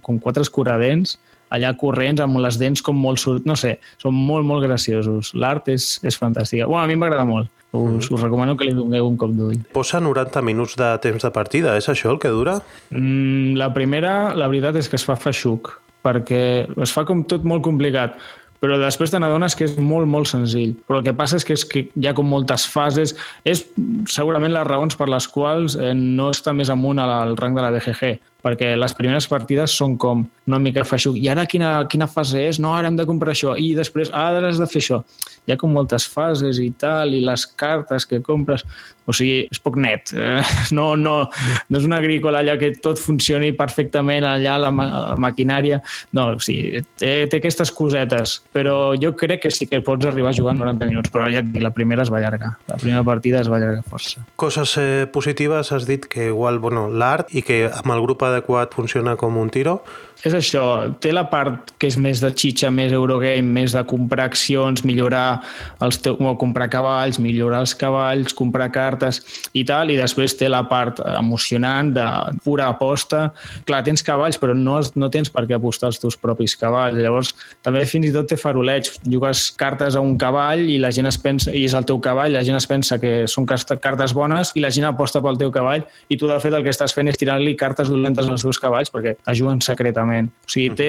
com quatre escuradents, allà corrents amb les dents com molt... No sé, són molt, molt graciosos. L'art és, és fantàstica. Bueno, a mi m'agrada molt. Us, us recomano que li doneu un cop d'ull. Posa 90 minuts de temps de partida, és això el que dura? Mm, la primera, la veritat és que es fa feixuc perquè es fa com tot molt complicat però després te n'adones que és molt, molt senzill. Però el que passa és que, és que hi ha com moltes fases. És segurament les raons per les quals eh, no està més amunt al rang de la BGG, perquè les primeres partides són com una mica feixuc. I ara quina, quina fase és? No, ara hem de comprar això. I després, ah, ara has de fer això. Hi ha com moltes fases i tal, i les cartes que compres... O sigui, és poc net. Eh, *laughs* no, no, no és una agrícola allà que tot funcioni perfectament allà, la, ma la maquinària. No, o sigui, té, té aquestes cosetes, però jo crec que sí que pots arribar en 90 minuts, però ja la primera es va allargar. La primera partida es va allargar força. Coses eh, positives, has dit que igual, bueno, l'art i que amb el grup adequat funciona com un tiro, és això, té la part que és més de xitxa, més Eurogame, més de comprar accions, millorar els teus, o comprar cavalls, millorar els cavalls, comprar cartes i tal, i després té la part emocionant de pura aposta. Clar, tens cavalls, però no, no tens per què apostar els teus propis cavalls. Llavors, també fins i tot té faroleig. Jugues cartes a un cavall i la gent es pensa, i és el teu cavall, la gent es pensa que són cartes bones i la gent aposta pel teu cavall i tu, de fet, el que estàs fent és tirar-li cartes dolentes als seus cavalls perquè es juguen secretament management. O sigui, té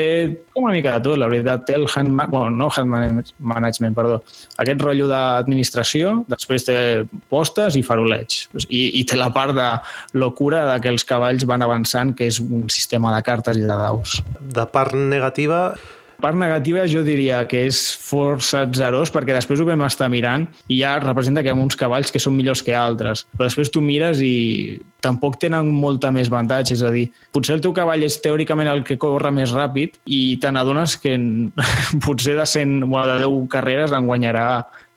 com una mica de tot, la veritat. Té el hand, bueno, no hand management, perdó. Aquest rotllo d'administració, després té postes i faroleig. I, I té la part de locura de que els cavalls van avançant, que és un sistema de cartes i de daus. De part negativa, part negativa jo diria que és força atzerós perquè després ho vam estar mirant i ja representa que hi ha uns cavalls que són millors que altres. Però després tu mires i tampoc tenen molta més avantatge. És a dir, potser el teu cavall és teòricament el que corre més ràpid i te n'adones que *laughs* potser de 100 o de 10 carreres en guanyarà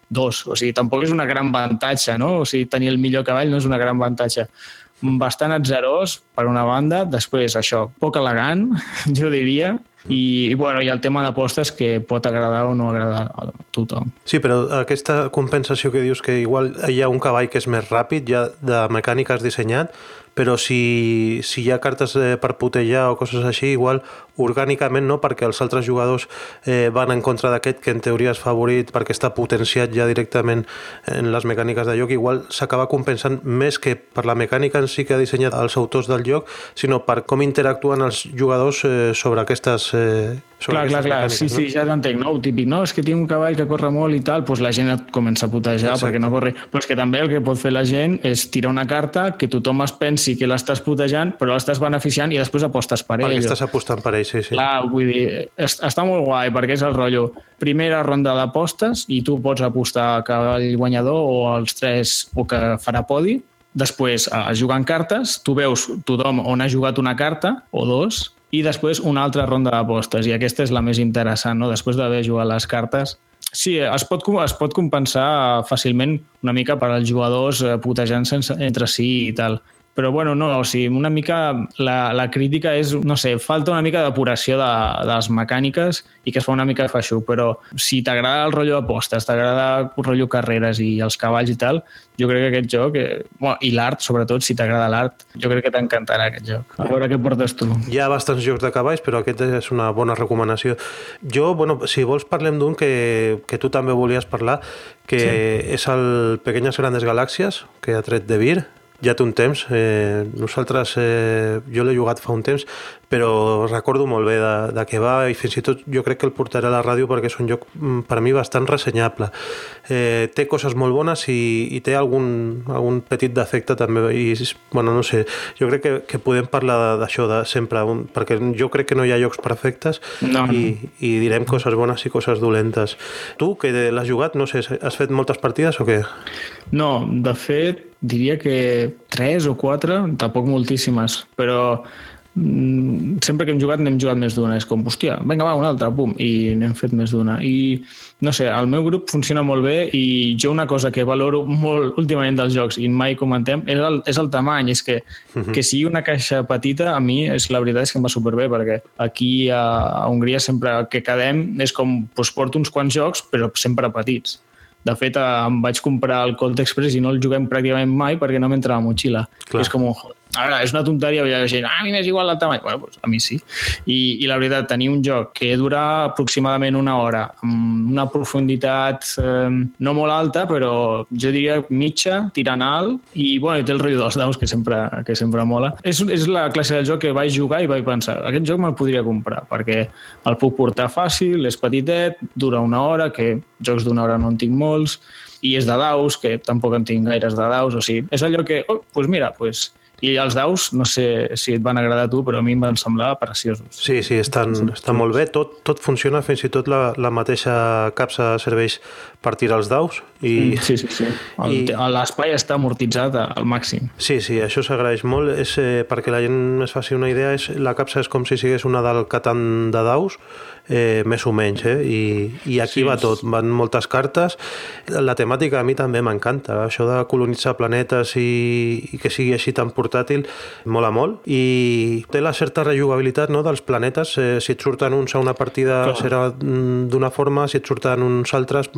dos. O sigui, tampoc és una gran avantatge, no? O sigui, tenir el millor cavall no és una gran avantatge bastant atzerós, per una banda. Després, això, poc elegant, *laughs* jo diria, i, i, bueno, ha el tema d'apostes que pot agradar o no agradar a tothom. Sí, però aquesta compensació que dius que igual hi ha un cavall que és més ràpid, ja de mecànica has dissenyat, però si, si hi ha cartes eh, per putejar o coses així, igual orgànicament no, perquè els altres jugadors eh, van en contra d'aquest que en teoria és favorit perquè està potenciat ja directament en les mecàniques de joc, igual s'acaba compensant més que per la mecànica en si que ha dissenyat els autors del joc, sinó per com interactuen els jugadors eh, sobre aquestes eh, clar, clar, clar, sí, sí, ja t'entenc, no? típic, no? És que tinc un cavall que corre molt i tal, doncs la gent et comença a putejar Exacte. perquè no corre. Però és que també el que pot fer la gent és tirar una carta que tothom es pensi que l'estàs putejant, però l'estàs beneficiant i després apostes per ell. Perquè estàs apostant per ell, sí, sí. Clar, vull dir, està molt guai perquè és el rotllo. Primera ronda d'apostes i tu pots apostar a cavall guanyador o als tres o que farà podi. Després, jugar en cartes, tu veus tothom on ha jugat una carta o dos i després una altra ronda d'apostes, i aquesta és la més interessant, no? després d'haver jugat les cartes. Sí, es pot, es pot compensar fàcilment una mica per als jugadors eh, putejant-se entre si i tal. Però bueno, no, o sigui, una mica la, la crítica és, no sé, falta una mica depuració de, de les mecàniques i que es fa una mica feixuc, però si t'agrada el rotllo apostes, t'agrada el rotllo carreres i els cavalls i tal, jo crec que aquest joc, eh, bueno, i l'art sobretot, si t'agrada l'art, jo crec que t'encantarà aquest joc. A veure què portes tu. Hi ha bastants jocs de cavalls, però aquest és una bona recomanació. Jo, bueno, si vols parlem d'un que, que tu també volies parlar, que sí. és el Pequeñas Grandes Galàxies, que ha tret de Vir, ja té un temps. Eh, nosaltres, eh, jo l'he jugat fa un temps, però recordo molt bé de, de què va i fins i tot jo crec que el portaré a la ràdio perquè és un joc mm, per a mi bastant ressenyable. Eh, té coses molt bones i, i té algun, algun petit defecte també i, bueno, no sé, jo crec que, que podem parlar d'això de, sempre, un, perquè jo crec que no hi ha jocs perfectes No, i, i direm coses bones i coses dolentes. Tu, que l'has jugat, no sé, has fet moltes partides o què? No, de fet, diria que tres o quatre, tampoc moltíssimes, però sempre que hem jugat n'hem jugat més d'una. És com, hòstia, vinga, va, una altra, pum, i n'hem fet més d'una. I, no sé, el meu grup funciona molt bé i jo una cosa que valoro molt últimament dels jocs i mai comentem és el, és el tamany. És que, que sigui una caixa petita, a mi, és la veritat és que em va superbé, perquè aquí a, a Hongria sempre que quedem és com, doncs porto uns quants jocs, però sempre petits. De fet, em vaig comprar el Colt Express i no el juguem pràcticament mai perquè no m'entra a la motxilla. Clar. És com, "Jo, ara, és una tonteria, hi ha gent, ah, a mi m'és igual el tamany. Bueno, doncs a mi sí. I, I la veritat, tenir un joc que dura aproximadament una hora, amb una profunditat eh, no molt alta, però jo diria mitja, tirant alt, i bueno, té el rotllo dels daus, que sempre, que sempre mola. És, és la classe del joc que vaig jugar i vaig pensar, aquest joc me'l podria comprar, perquè el puc portar fàcil, és petitet, dura una hora, que jocs d'una hora no en tinc molts, i és de daus, que tampoc en tinc gaires de daus, o sigui, és allò que, oh, doncs mira, doncs... I els daus, no sé si et van agradar a tu, però a mi em van semblar preciosos. Sí, sí, estan, estan molt bé. Tot, tot funciona, fins i tot la, la mateixa capsa serveix per tirar els daus. I, Mm, Sí, sí, sí. I- L'espai està amortitzat al màxim. Sí, sí, això s'agraeix molt. És, eh, perquè la gent es faci una idea, és, la capsa és com si sigués una del Catan de daus, eh, més o menys, eh? I, i aquí Sí, va tot, van moltes cartes. La temàtica a mi també m'encanta, això de colonitzar planetes i, i que sigui així tan portàtil, mola molt. I té la certa rejugabilitat no, dels planetes, eh, si et surten uns a una partida Clar. serà mm, d'una forma, si et surten uns altres...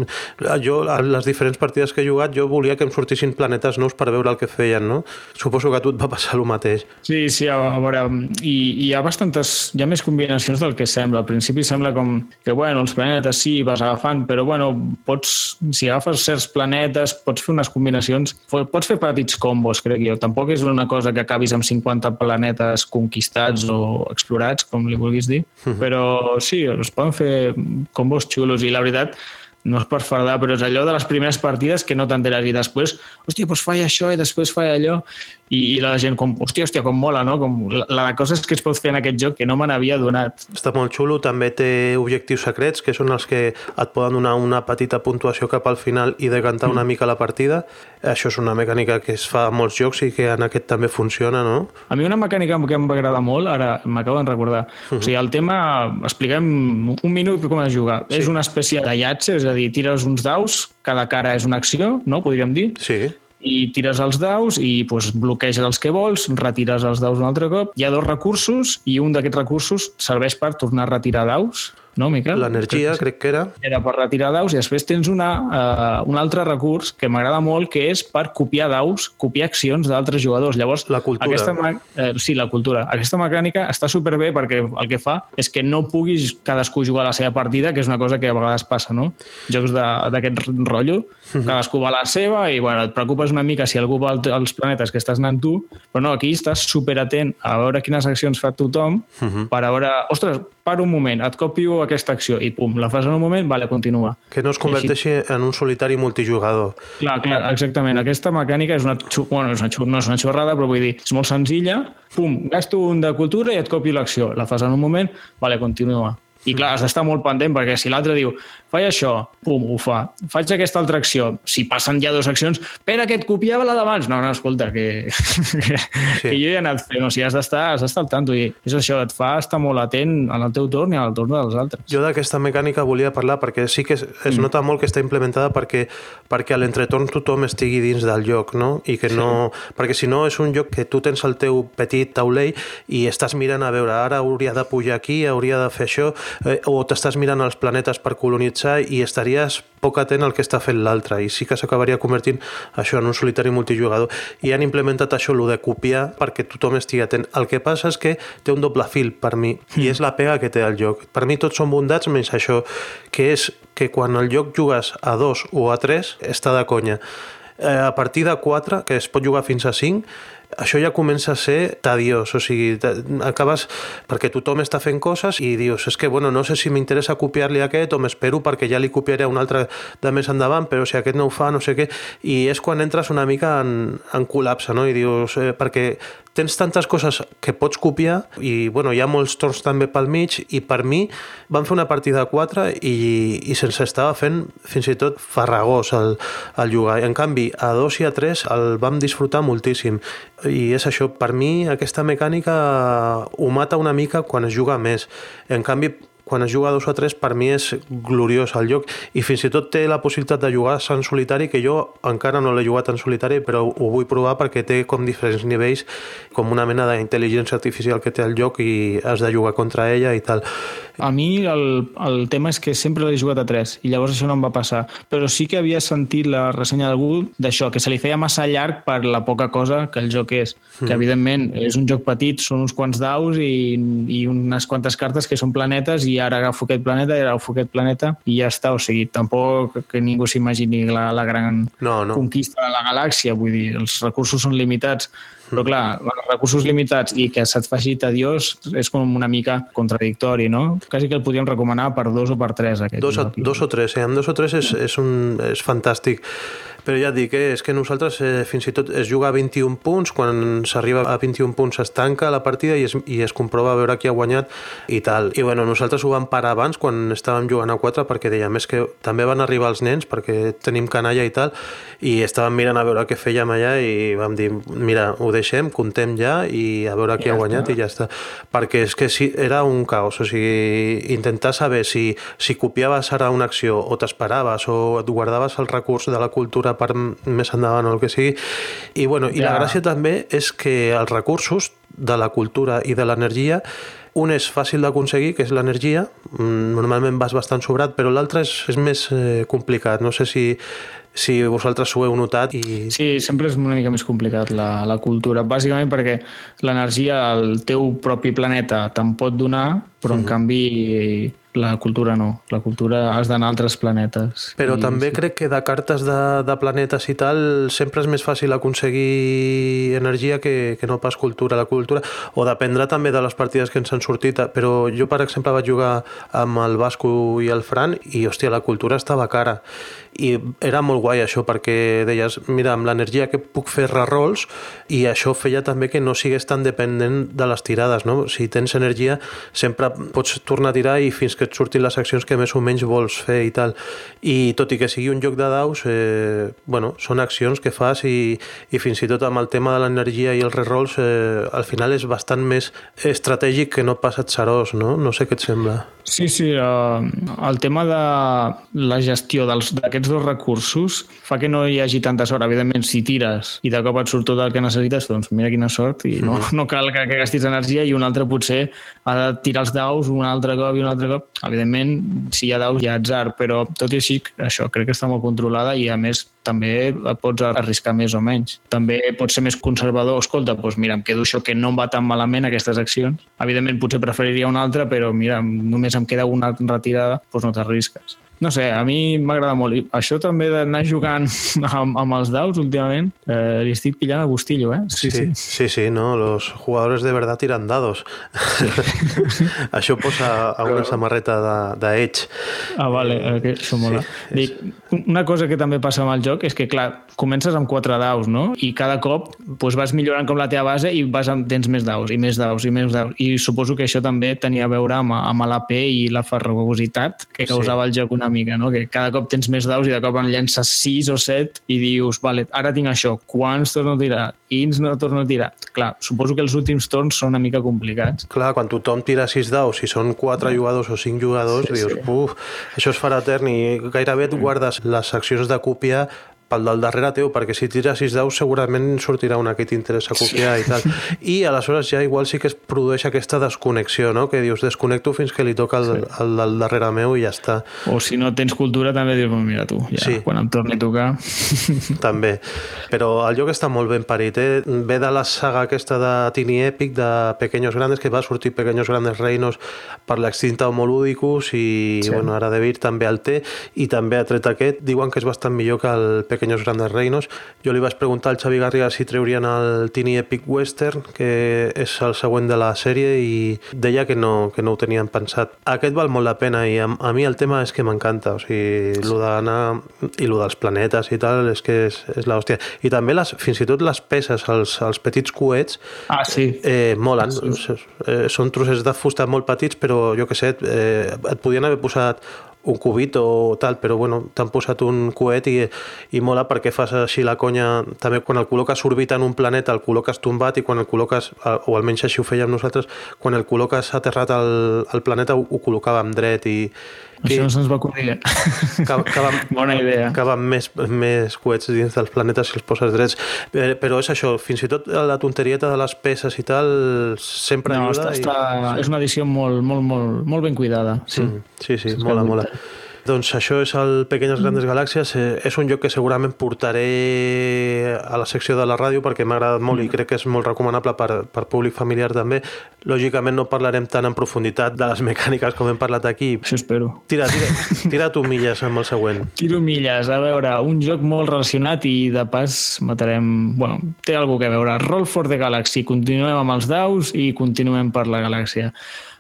Jo, a les diferents partides que he jugat, jo volia que em sortissin planetes nous per veure el que feien, no? Suposo que a tu et va passar el mateix. Sí, sí, a, a veure, i, i hi ha bastantes, hi ha més combinacions del que sembla. Al principi sembla com que, bueno, els planetes sí, vas agafant, però, bueno, pots, si agafes certs planetes, pots fer unes combinacions, pots fer petits combos, crec jo. Tampoc és una cosa que acabis amb 50 planetes conquistats o explorats, com li vulguis dir, però sí, es poden fer combos xulos i la veritat no és per fardar, però és allò de les primeres partides que no t'enteres i després, hòstia, doncs falla això i després falla allò i, i la gent com, hòstia, hòstia, com mola, no? Com la, la de coses que es pot fer en aquest joc que no me n'havia donat. Està molt xulo, també té objectius secrets, que són els que et poden donar una petita puntuació cap al final i decantar una mica la partida. Això és una mecànica que es fa a molts jocs i que en aquest també funciona, no? A mi una mecànica que em va agradar molt, ara m'acabo de recordar, o sigui, el tema, expliquem un minut com es juga. Sí. És una espècie de llatge, és a dir, tires uns daus, cada cara és una acció, no? Podríem dir. Sí. i tires els daus i pues, bloqueges els que vols, retires els daus un altre cop. Hi ha dos recursos i un d'aquests recursos serveix per tornar a retirar daus, no, Miquel? L'energia, crec que era. Era per retirar daus i després tens una, uh, un altre recurs que m'agrada molt, que és per copiar daus, copiar accions d'altres jugadors. Llavors, La cultura. Aquesta, eh, sí, la cultura. Aquesta mecànica està superbé perquè el que fa és que no puguis cadascú jugar la seva partida, que és una cosa que a vegades passa, no? Jocs d'aquest rotllo, cadascú va a la seva i bueno, et preocupes una mica si algú va al- als planetes que estàs anant tu, però no, aquí estàs superatent a veure quines accions fa tothom per a veure, ostres, para un moment, et copio aquesta acció i pum, la fas en un moment, vale, continua. Que no es converteixi en un solitari multijugador. Clar, clar, exactament. Aquesta mecànica és una, bueno, és una no és una xorrada, però vull dir, és molt senzilla. Pum, gasto un de cultura i et copio l'acció. La fas en un moment, vale, continua. I clar, has d'estar molt pendent, perquè si l'altre diu faig això, pum, ho fa. Faig aquesta altra acció. Si passen ja dues accions, espera, que et copiava la d'abans. No, no, escolta, que, *laughs* que, sí. que jo ja he anat fent. O sigui, has d'estar has d'estar al tanto. I és això, et fa estar molt atent en el teu torn i en el torn dels altres. Jo d'aquesta mecànica volia parlar perquè sí que es, es Mm. nota molt que està implementada perquè, perquè a l'entretorn tothom estigui dins del joc, no? I que no... Perquè si no és un joc que tu tens el teu petit taulell i estàs mirant a veure ara hauria de pujar aquí, hauria de fer això, eh, o t'estàs mirant els planetes per colonitzar i estaries poc atent al que està fent l'altre i sí que s'acabaria convertint això en un solitari multijugador i han implementat això, lo de copiar perquè tothom estigui atent. El que passa és que té un doble fil per mi i és la pega que té el joc. Per mi tots són bondats menys això, que és que quan el joc jugues a dos o a tres està de conya. Eh, a partir de 4, que es pot jugar fins a 5, això ja comença a ser tediós, o sigui, acabes perquè tothom està fent coses i dius, és que, bueno, no sé si m'interessa copiar-li aquest o m'espero perquè ja li copiaré un altre de més endavant, però si aquest no ho fa, no sé què, i és quan entres una mica en, en col·lapse, no? I dius, eh, perquè tens tantes coses que pots copiar i bueno, hi ha molts torns també pel mig i per mi van fer una partida de 4 i, i se'ns estava fent fins i tot farragós el, el jugar. En canvi, a 2 i a 3 el vam disfrutar moltíssim i és això, per mi aquesta mecànica ho mata una mica quan es juga més. En canvi, quan es juga dos o tres per mi és gloriós el joc i fins i tot té la possibilitat de jugar en solitari que jo encara no l'he jugat en solitari però ho vull provar perquè té com diferents nivells com una mena d'intel·ligència artificial que té el joc i has de jugar contra ella i tal. A mi el, el tema és que sempre l'he jugat a 3 i llavors això no em va passar. Però sí que havia sentit la ressenya d'algú d'això, que se li feia massa llarg per la poca cosa que el joc és. Mm. Que evidentment és un joc petit, són uns quants daus i, i unes quantes cartes que són planetes i ara agafo aquest planeta i ara agafo aquest planeta i ja està. O sigui, tampoc que ningú s'imagini la, la gran no, no. conquista de la galàxia. Vull dir, els recursos són limitats però clar, els recursos limitats i que se't faci tediós és com una mica contradictori, no? Quasi que el podríem recomanar per dos o per tres, aquest. Dos, a, dos o tres, eh? Amb dos o tres és, és, un, és fantàstic. Però ja et dic, eh, és que nosaltres eh, fins i tot es juga a 21 punts, quan s'arriba a 21 punts es tanca la partida i es, i es comprova a veure qui ha guanyat i tal. I bueno, nosaltres ho vam parar abans quan estàvem jugant a 4 perquè dèiem, és que també van arribar els nens perquè tenim canalla i tal i estàvem mirant a veure què fèiem allà i vam dir, mira, ho deixem, contem ja i a veure qui ja ha guanyat està. i ja està. Perquè és que sí, era un caos, o sigui, intentar saber si, si copiaves ara una acció o t'esperaves o et guardaves el recurs de la cultura per més endavant o el que sigui. I, bueno, i ja. la gràcia també és que els recursos de la cultura i de l'energia un és fàcil d'aconseguir, que és l'energia, mm, normalment vas bastant sobrat, però l'altre és, és més eh, complicat. No sé si, si vosaltres ho heu notat. I... Sí, sempre és una mica més complicat la, la cultura, bàsicament perquè l'energia al teu propi planeta te'n pot donar, però en mm -hmm. canvi la cultura no, la cultura has d'anar a altres planetes. Però I, també sí. crec que de cartes de, de planetes i tal sempre és més fàcil aconseguir energia que, que no pas cultura. La cultura, o dependrà també de les partides que ens han sortit, però jo, per exemple, vaig jugar amb el Vasco i el Fran i, hòstia, la cultura estava cara i era molt guai això perquè deies, mira, amb l'energia que puc fer rerolls i això feia també que no sigués tan dependent de les tirades, no? Si tens energia sempre pots tornar a tirar i fins que et surtin les accions que més o menys vols fer i tal. I tot i que sigui un joc de daus, eh, bueno, són accions que fas i, i fins i tot amb el tema de l'energia i els rerolls eh, al final és bastant més estratègic que no pas atzarós, no? No sé què et sembla. Sí, sí, uh, el tema de la gestió d'aquests dos recursos fa que no hi hagi tanta sort. Evidentment, si tires i de cop et surt tot el que necessites, doncs mira quina sort i no, no cal que, que gastis energia i un altre potser ha de tirar els daus un altre cop i un altre cop. Evidentment, si hi ha daus hi ha atzar, però tot i així, això crec que està molt controlada i a més també pots arriscar més o menys. També pots ser més conservador. Escolta, doncs mira, em quedo això que no em va tan malament aquestes accions. Evidentment, potser preferiria una altra, però mira, només em queda una retirada, doncs no t'arrisques. No sé, a mi m'agrada molt. I això també d'anar jugant *laughs* amb, amb els daus últimament, eh, li estic pillant el gustillo, eh? Sí, sí, sí, sí, sí no? Los jugadores de verdad tiran dados. Sí. *laughs* això posa a una samarreta de, de Edge. Ah, vale, eh, que això mola. Sí, Dic, una cosa que també passa amb el joc és que, clar, comences amb quatre daus, no? I cada cop doncs, vas millorant com la teva base i vas amb, tens més daus i més daus i més daus. I suposo que això també tenia a veure amb, amb l'AP i la ferrugositat que causava sí. el joc una una mica, no? que cada cop tens més daus i de cop en llences 6 o 7 i dius, vale, ara tinc això, quants torno a tirar? Quins no torno a tirar? Clar, suposo que els últims torns són una mica complicats. Clar, quan tothom tira 6 daus, si són 4 jugadors o 5 jugadors, sí, dius, sí. uf, això es farà etern i gairebé et guardes les seccions de còpia pel del darrere teu, perquè si tires 6 daus segurament sortirà una que t'interessa copiar sí. i tal. I aleshores ja igual sí que es produeix aquesta desconnexió, no? que dius desconnecto fins que li toca el, sí. el del darrere meu i ja està. O si no tens cultura també dius, mira tu, ja, sí. quan em torni a tocar... també, però el joc està molt ben parit, eh? ve de la saga aquesta de Tini Epic, de Pequeños Grandes, que va sortir Pequeños Grandes Reinos per l'extinta Homoludicus i sí. bueno, ara de Vir també el té i també ha tret aquest, diuen que és bastant millor que el Pequeños Pequeños Grandes Reinos. Jo li vaig preguntar al Xavi Garriga si treurien el Tiny Epic Western, que és el següent de la sèrie, i deia que no, que no ho tenien pensat. Aquest val molt la pena i a, a mi el tema és que m'encanta, o sigui, lo d'anar i lo dels planetes i tal, és que és, és l'hòstia. I també les, fins i tot les peces, els, els petits coets, Ah, sí. eh, molen. Eh, són trossets de fusta molt petits, però jo que sé, eh, et podien haver posat un cubit o tal, però bueno, t'han posat un coet i, i mola perquè fas així la conya, també quan el col·loques orbitant un planeta el col·loques tombat i quan el col·loques, eh, o almenys així ho fèiem nosaltres, quan el col·loques aterrat al, al planeta ho, ho col·locàvem dret i, Això no se'ns va acudir. que, que vam, *laughs* Bona idea. que van més, més coets dins dels planetes si els poses drets. Eh, Però és això, fins i tot la tonterieta de les peces i tal sempre No, ajuda. està, està, és una edició molt, molt, molt, molt ben cuidada. Sí. Mm, sí, sí, És mola, que mola. Doncs això és el Pequeñes Grandes Galàxies. Eh, És un joc que segurament portaré a la secció de la ràdio perquè m'ha agradat molt i crec que és molt recomanable per, per públic familiar també. Lògicament no parlarem tant en profunditat de les *laughs* mecàniques com hem parlat aquí. Això espero. Tira, tira, tira tu milles amb el següent. Tiro milles, a veure, un joc molt relacionat i de pas matarem... Bueno, té alguna que veure. Roll for the Galaxy, continuem amb els daus i continuem per la galàxia.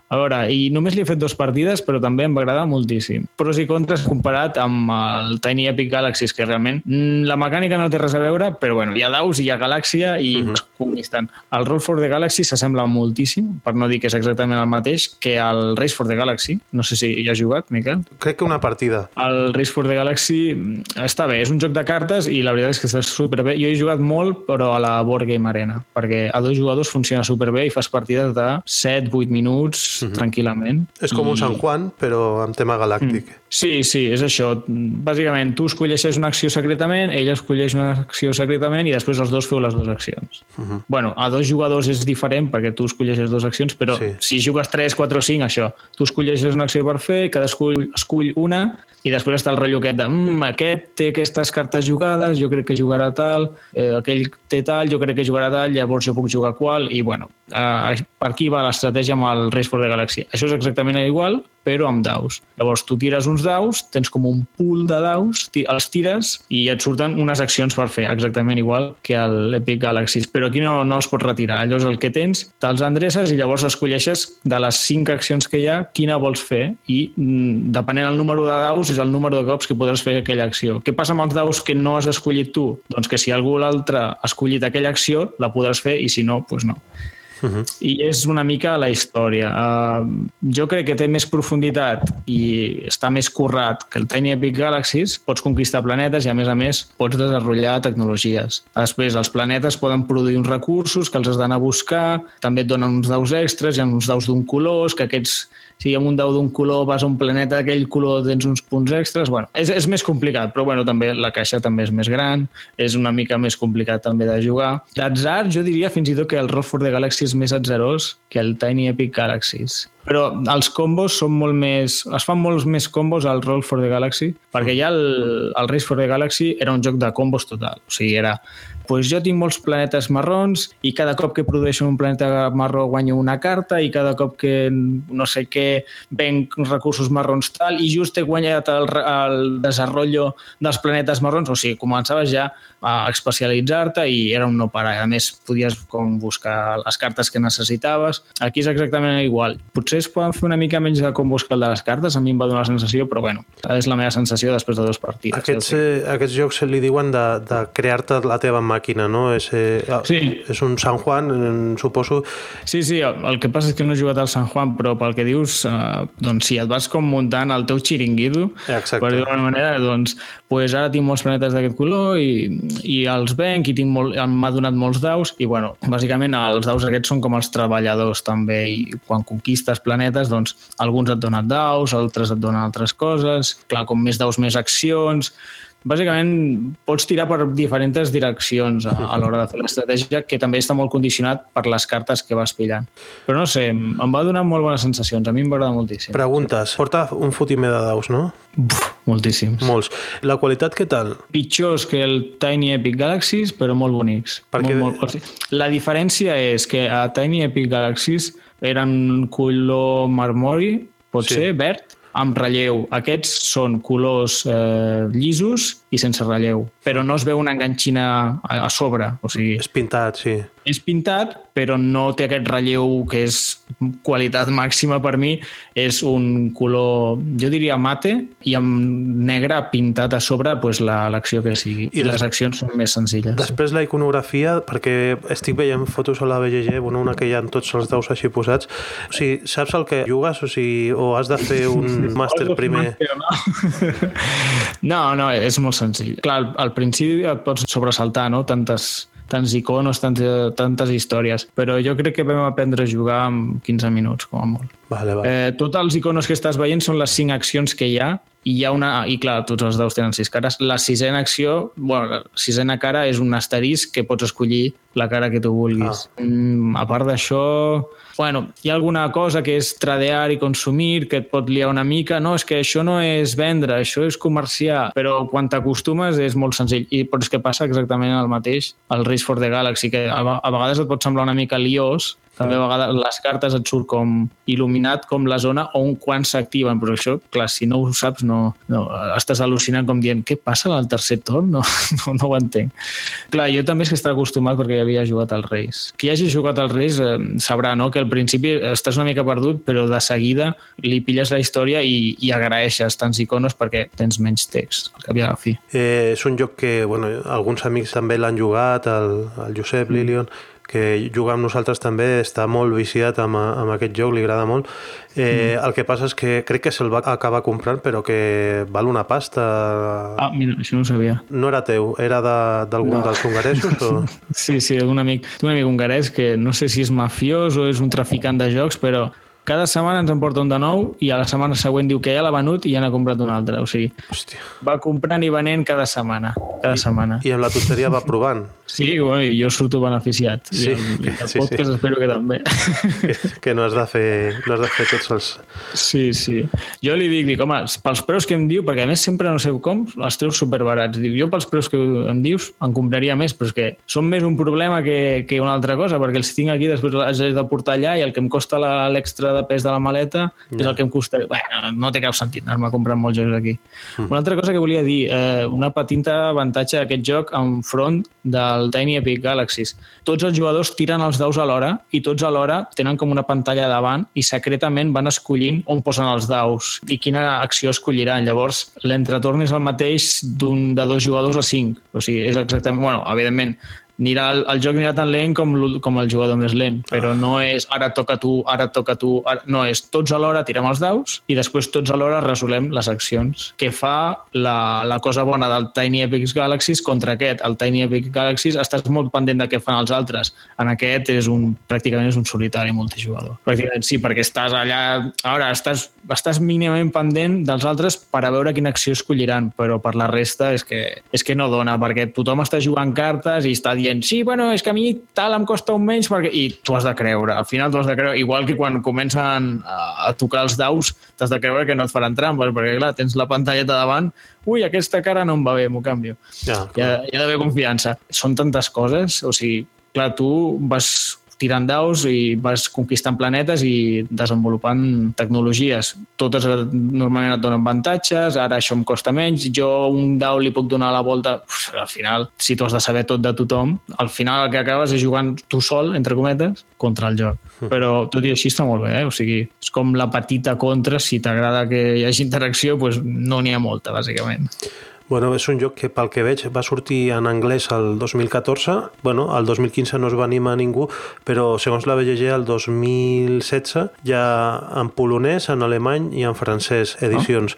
A veure, i només li he fet dues partides, però també em va agradar moltíssim. Pros i contres comparat amb el Tiny Epic Galaxies, que realment mm, la mecànica no té res a veure, però bueno, hi ha daus, hi ha galàxia i uh -huh. El Roll for the Galaxy s'assembla moltíssim, per no dir que és exactament el mateix, que el Race for the Galaxy. No sé si hi has jugat, Miquel. Crec que una partida. El Race for the Galaxy mm, està bé, és un joc de cartes i la veritat és que està superbé. Jo he jugat molt, però a la Board Game Arena, perquè a dos jugadors funciona superbé i fas partides de 7-8 minuts -huh. tranquil·lament. És com un I- San Juan, però amb tema galàctic. Sí, sí, és això. Bàsicament, tu escolleixes una acció secretament, ell escolleix una acció secretament i després els dos feu les dues accions. Uh -huh. bueno, a dos jugadors és diferent perquè tu escolleixes dues accions, però Sí. si jugues 3, 4 o 5, això. Tu escolleixes una acció per fer, cadascú escull una i després està el rotllo aquest de mm, aquest té aquestes cartes jugades, jo crec que jugarà tal, eh, aquell té tal, jo crec que jugarà tal, llavors jo puc jugar qual, i bueno, eh, per aquí va l'estratègia amb el Race for the Galaxy. Això és exactament igual, però amb daus. Llavors tu tires uns daus, tens com un pool de daus, els tires i et surten unes accions per fer, exactament igual que a l'Epic Galaxies. Però aquí no, no es pot retirar. Llavors el que tens, te'ls endreces i llavors escolleixes de les cinc accions que hi ha, quina vols fer i mm, depenent del número de daus és el número de cops que podràs fer aquella acció. Què passa amb els daus que no has escollit tu? Doncs que si algú l'altre ha escollit aquella acció, la podràs fer i si no, doncs no i és una mica la història. Uh, jo crec que té més profunditat i està més currat que el Tiny Epic Galaxies. Pots conquistar planetes i, a més a més, pots desenvolupar tecnologies. Després, els planetes poden produir uns recursos que els has d'anar a buscar, també et donen uns daus extras, hi ha uns daus d'un color, que aquests si amb un dau d'un color vas a un planeta d'aquell color tens uns punts extras, bueno, és, és més complicat, però bueno, també la caixa també és més gran, és una mica més complicat també de jugar. D'atzar, jo diria fins i tot que el Roll for the Galaxy és més atzarós que el Tiny Epic Galaxies. Però els combos són molt més... Es fan molts més combos al Roll for the Galaxy, perquè ja el, el Race for the Galaxy era un joc de combos total. O sigui, era pues jo tinc molts planetes marrons i cada cop que produeixo un planeta marró guanyo una carta i cada cop que no sé què venc recursos marrons tal i just he guanyat el, el desenvolupament dels planetes marrons, o sigui, començaves ja a especialitzar-te i era un no parar. A més, podies com buscar les cartes que necessitaves. Aquí és exactament igual. Potser es poden fer una mica menys de com buscar el de les cartes, a mi em va donar la sensació, però bueno, és la meva sensació després de dues partides. Aquests, eh, aquests jocs se li diuen de, de crear-te la teva màquina, no? És, eh, Sí. és un San Juan, suposo. Sí, sí, el el que passa és que no he jugat al San Juan, però pel que dius, eh, doncs sí, et vas com muntant el teu xiringuito, Exacte. per dir-ho manera, doncs, pues ara tinc molts planetes d'aquest color i, i els venc i tinc molt, m'ha donat molts daus i, bueno, bàsicament els daus aquests són com els treballadors també i quan conquistes planetes, doncs, alguns et donen daus, altres et donen altres coses, clar, com més daus, més accions, bàsicament pots tirar per diferents direccions a, a l'hora de fer l'estratègia, que també està molt condicionat per les cartes que vas pillant. Però no sé, em va donar molt bones sensacions, a mi em va agradar moltíssim. Preguntes. Porta un fotimer de daus, no? Buf, moltíssims. Molts. La qualitat què tal? Pitjors que el Tiny Epic Galaxies, però molt bonics. Perquè- Molt, molt, la diferència és que a Tiny Epic Galaxies eren color marmori, pot Sí. ser, verd, amb relleu. Aquests són colors eh, llisos i sense relleu, però no es veu una enganxina a, a sobre. O sigui, És pintat, sí. és pintat, però no té aquest relleu que és qualitat màxima per mi. És un color, jo diria mate, i amb negre pintat a sobre pues, la- l'acció que sigui. I I les accions són més senzilles. Després la iconografia, perquè estic veient fotos a la BGG, bueno, una que hi ha tots els daus així posats. O sigui, saps el que jugues? O sigui, o has de fer un *laughs* màster primer? *laughs* No, no, és molt senzill. Clar, al, principi et pots sobresaltar, no?, tantes, tants iconos, tantes, tantes històries, però jo crec que vam aprendre a jugar en 15 minuts, com a molt. Vale, vale. Eh, tots els iconos que estàs veient són les cinc accions que hi ha i hi ha una... I clar, tots els daus tenen sis cares. La sisena acció, bueno, la sisena cara és un asterisc que pots escollir la cara que tu vulguis. Ah. Mm, a part d'això, bueno, hi ha alguna cosa que és tradear i consumir que et pot liar una mica. No, és que això no és vendre, això és comerciar. Però quan t'acostumes és molt senzill. I però és que passa exactament el mateix al Race for the Galaxy, que a, a vegades et pot semblar una mica liós, també a vegades les cartes et surt com il·luminat com la zona on quan s'activen, però això, clar, si no ho saps, no, no estàs al·lucinant com dient què passa al tercer torn? No, *laughs* no, no ho entenc. Clar, jo també és que estava acostumat perquè ja havia jugat al Reis. Qui hagi jugat al Reis eh, sabrà no? que al principi estàs una mica perdut, però de seguida li pilles la història i, i agraeixes tants iconos perquè tens menys text, al cap i a la fi. Eh, és un joc que bueno, alguns amics també l'han jugat, el, el Josep Lilion, que juga amb nosaltres també, està molt viciat amb, amb aquest joc, li agrada molt. Eh, mm. El que passa és que crec que se'l va acabar comprant, però que val una pasta. Ah, mira, això no ho sabia. No era teu, era d'algun de, No. dels hongaresos? O... *laughs* Sí, sí, un amic, un amic hongarès que no sé si és mafiós o és un traficant de jocs, però cada setmana ens en porta un de nou i a la setmana següent diu que ja l'ha venut i ja n'ha comprat un altre. O sigui, Hòstia. va comprant i venent cada setmana. Cada setmana. I amb la tonteria va provant. Sí, bueno, i jo surto beneficiat. Sí, I el, i sí, podcast sí. espero que també. Que, que no has de fer, no has de fer tots els... Sí, sí. Jo li dic, dic, home, pels preus que em diu, perquè a més sempre no sé com, els treus superbarats. Dic, jo pels preus que em dius en compraria més, però és que són més un problema que, que una altra cosa, perquè els tinc aquí, després els he de portar allà i el que em costa l'extra de pes de la maleta és el que em costa... Bueno, no té cap sentit anar-me a comprar molts jocs aquí. Mm. Una altra cosa que volia dir, eh, una petita avantatge d'aquest joc enfront del Tiny Epic Galaxies. Tots els jugadors tiren els daus alhora i tots alhora tenen com una pantalla davant i secretament van escollint on posen els daus i quina acció escolliran. Llavors, l'entretorn és el mateix d'un de dos jugadors a cinc. O sigui, és exactament... Bueno, evidentment, anirà, el, el joc anirà tan lent com, com el jugador més lent, però no és ara toca tu, ara toca tu, ara... no, és tots alhora tirem els daus i després tots alhora resolem les accions, que fa la, la cosa bona del Tiny Epic Galaxies contra aquest. El Tiny Epic Galaxies estàs molt pendent de què fan els altres. En aquest és un, pràcticament és un solitari multijugador. Pràcticament sí, perquè estàs allà... Ara, estàs, estàs mínimament pendent dels altres per a veure quina acció escolliran, però per la resta és que, és que no dona, perquè tothom està jugant cartes i està dient sí, bueno, és que a mi tal em costa un menys perquè... i tu has de creure, al final tu has de creure igual que quan comencen a, a tocar els daus t'has de creure que no et faran trampes perquè clar, tens la pantalleta davant ui, aquesta cara no em va bé, m'ho canvio Ja, hi ha, hi ha d'haver confiança. Són tantes coses, o sigui, clar, tu vas tirant daus i vas conquistant planetes i desenvolupant tecnologies. Totes eh, normalment et donen avantatges, ara això em costa menys, jo un dau li puc donar la volta... Uf, al final, si tu has de saber tot de tothom, al final el que acabes és jugant tu sol, entre cometes, contra el joc. Però tot i així està molt bé, eh? O sigui, és com la petita contra, si t'agrada que hi hagi interacció, doncs no n'hi ha molta, bàsicament. Bueno, és un joc que pel que veig va sortir en anglès el 2014, bueno, el 2015 no es va animar ningú, però segons la BGG el 2016 ja en polonès, en alemany i en francès edicions.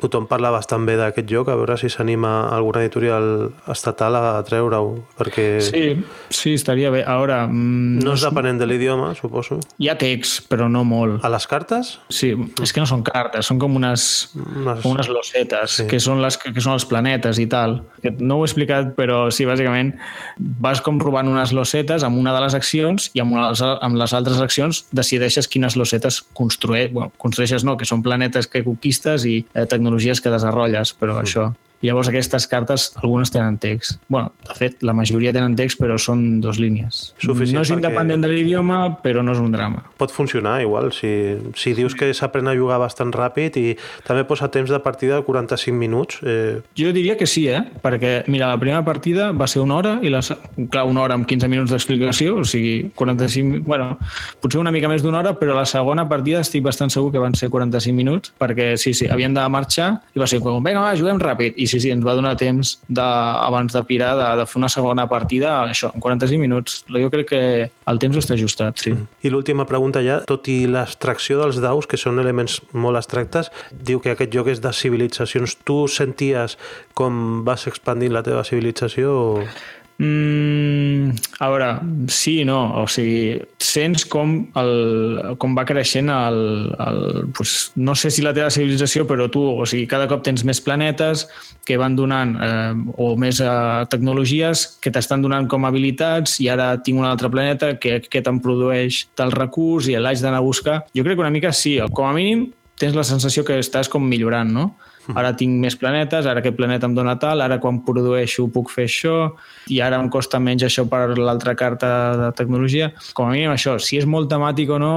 Tothom parla bastant bé d'aquest joc, a veure si s'anima alguna editorial estatal a treure-ho, perquè Sí, sí, estaria bé. Ara, mm, no és depenent de l'idioma, suposo. hi ha text, però no molt. A les cartes? Sí, és que no són cartes, són com unes, Unes- com unes losetes, Sí. que, són les, que són els planetes i tal. No ho he explicat, però sí, bàsicament vas com robant unes losetes amb una de les accions i amb, una, les- amb les altres accions decideixes quines losetes construir, bueno, construeixes no, que són planetes que conquistes i eh, tecnologies que desenvolupes, però això I llavors aquestes cartes, algunes tenen text. bueno, de fet, la majoria tenen text, però són dos línies. Suficient no és perquè- independent de l'idioma, però no és un drama. Pot funcionar igual, si, si dius que s'aprèn a jugar bastant ràpid i també posa temps de partida de 45 minuts. Eh, Jo diria que sí, eh? Perquè, mira, la primera partida va ser una hora i la, clar, una hora amb 15 minuts d'explicació, o sigui, 45... Bueno, potser una mica més d'una hora, però la segona partida estic bastant segur que van ser 45 minuts, perquè sí, sí, havien de marxar i va ser com, vinga, va, juguem ràpid. I sí, sí, ens va donar temps de, abans de pirar de, de fer una segona partida, això, en 45 minuts. Jo crec que el temps està ajustat, sí. I l'última pregunta ja, tot i l'extracció dels daus, que són elements molt abstractes, diu que aquest joc és de civilitzacions. Tu senties com vas expandint la teva civilització? O... Mm, a veure, sí i no. O sigui, sents com, el, com va creixent el, el, pues, no sé si la teva civilització, però tu, o sigui, cada cop tens més planetes que van donant, eh, o més eh, tecnologies que t'estan donant com habilitats i ara tinc un altre planeta que aquest em produeix tal recurs i l'haig d'anar a buscar. Jo crec que una mica sí, com a mínim tens la sensació que estàs com millorant, no? Ara tinc més planetes, ara aquest planeta em dona tal, ara quan produeixo puc fer això, i ara em costa menys això per l'altra carta de tecnologia. Com a mínim això, si és molt temàtic o no,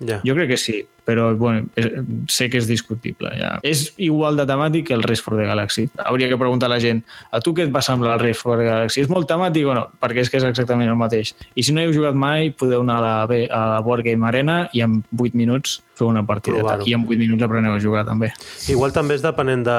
Ja. jo crec que sí, però bueno, és- sé que és discutible. Ja. És igual de temàtic que el Race for the Galaxy. Hauria que preguntar a la gent, a tu què et va semblar el Race for the Galaxy? És molt temàtic o no? Perquè és que és exactament el mateix. I si no heu jugat mai, podeu anar a la, B- a la Board Game Arena i en 8 minuts fer una partideta. Provar-ho. I en 8 minuts apreneu a jugar també. Igual també és depenent de,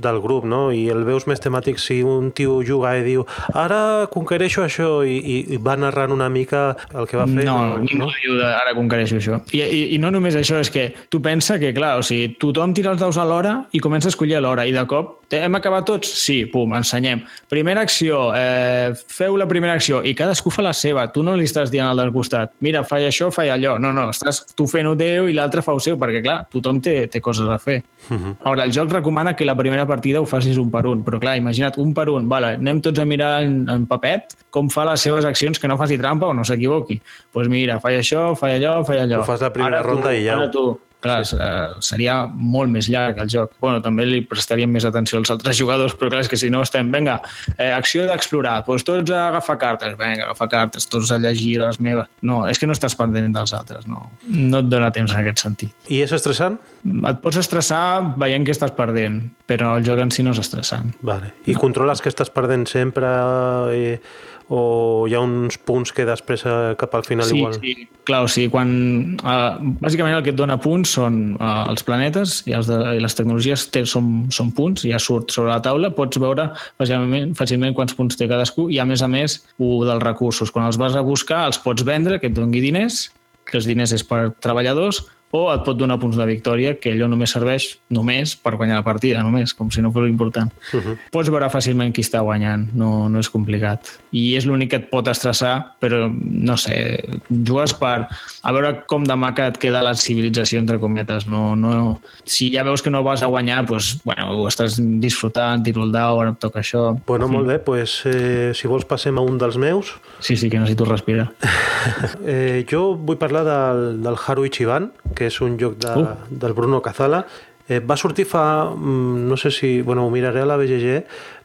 del grup, no? I el veus més temàtic si un tio juga i diu ara conquereixo això i, i, va narrant una mica el que va fer. No, ningú ajuda ara conquereixo això. I, i, I no només això, és que tu pensa que, clar, o sigui, tothom tira els daus a l'hora i comença a escollir l'hora i de cop hem acabat tots? Sí, pum, ensenyem. Primera acció, eh, feu la primera acció i cadascú fa la seva. Tu no li estàs dient al del costat, mira, falla això, falla allò. No, no, estàs tu fent-ho teu i l'altre fa ho seu, perquè, clar, tothom té, té coses a fer. Uh -huh. Ara, el joc recomana que la primera partida ho facis un per un, però clar, imagina't, un per un, vale, anem tots a mirar en, en papet com fa les seves accions que no faci trampa o no s'equivoqui. Doncs pues mira, falla això, falla allò, falla allò. Ho fas la primera Ara tu, ronda i ja. Ara tu, clar, sí. seria molt més llarg el joc. Bueno, també li prestaríem més atenció als altres jugadors, però clar, és que si no estem, vinga, eh, acció d'explorar, doncs tots a agafar cartes, vinga, agafar cartes, tots a llegir les meves. No, és que no estàs pendent dels altres, no. No et dona temps en aquest sentit. I és estressant? Et pots estressar veient que estàs perdent, però el joc en si no és estressant. Vale. I controles que estàs perdent sempre eh, o hi ha uns punts que després eh, cap al final Sí, igual? sí, clar, o sigui, quan... Uh, bàsicament el que et dona punts són uh, els planetes i, els de, i les tecnologies té, són, són punts, ja surt sobre la taula, pots veure fàcilment, fàcilment quants punts té cadascú i, a més a més, un dels recursos. Quan els vas a buscar, els pots vendre, que et doni diners, que els diners és per treballadors, o et pot donar punts de victòria, que allò només serveix només per guanyar la partida, només, com si no fos important. Uh -huh. Pots veure fàcilment qui està guanyant, no, no és complicat. I és l'únic que et pot estressar, però, no sé, jugues per a veure com de maca et queda la civilització, entre cometes. No, no, si ja veus que no vas a guanyar, doncs, bueno, ho estàs disfrutant, tiro el dau, ara em toca això. Bueno, molt bé, pues, eh, si vols passem a un dels meus. Sí, sí, que necessito respirar. *laughs* Eh, jo vull parlar del, del Haru Ichiban, que és un joc de, uh. del Bruno Cazala. Eh, va sortir fa, mm, no sé si, bueno, ho miraré a la BGG,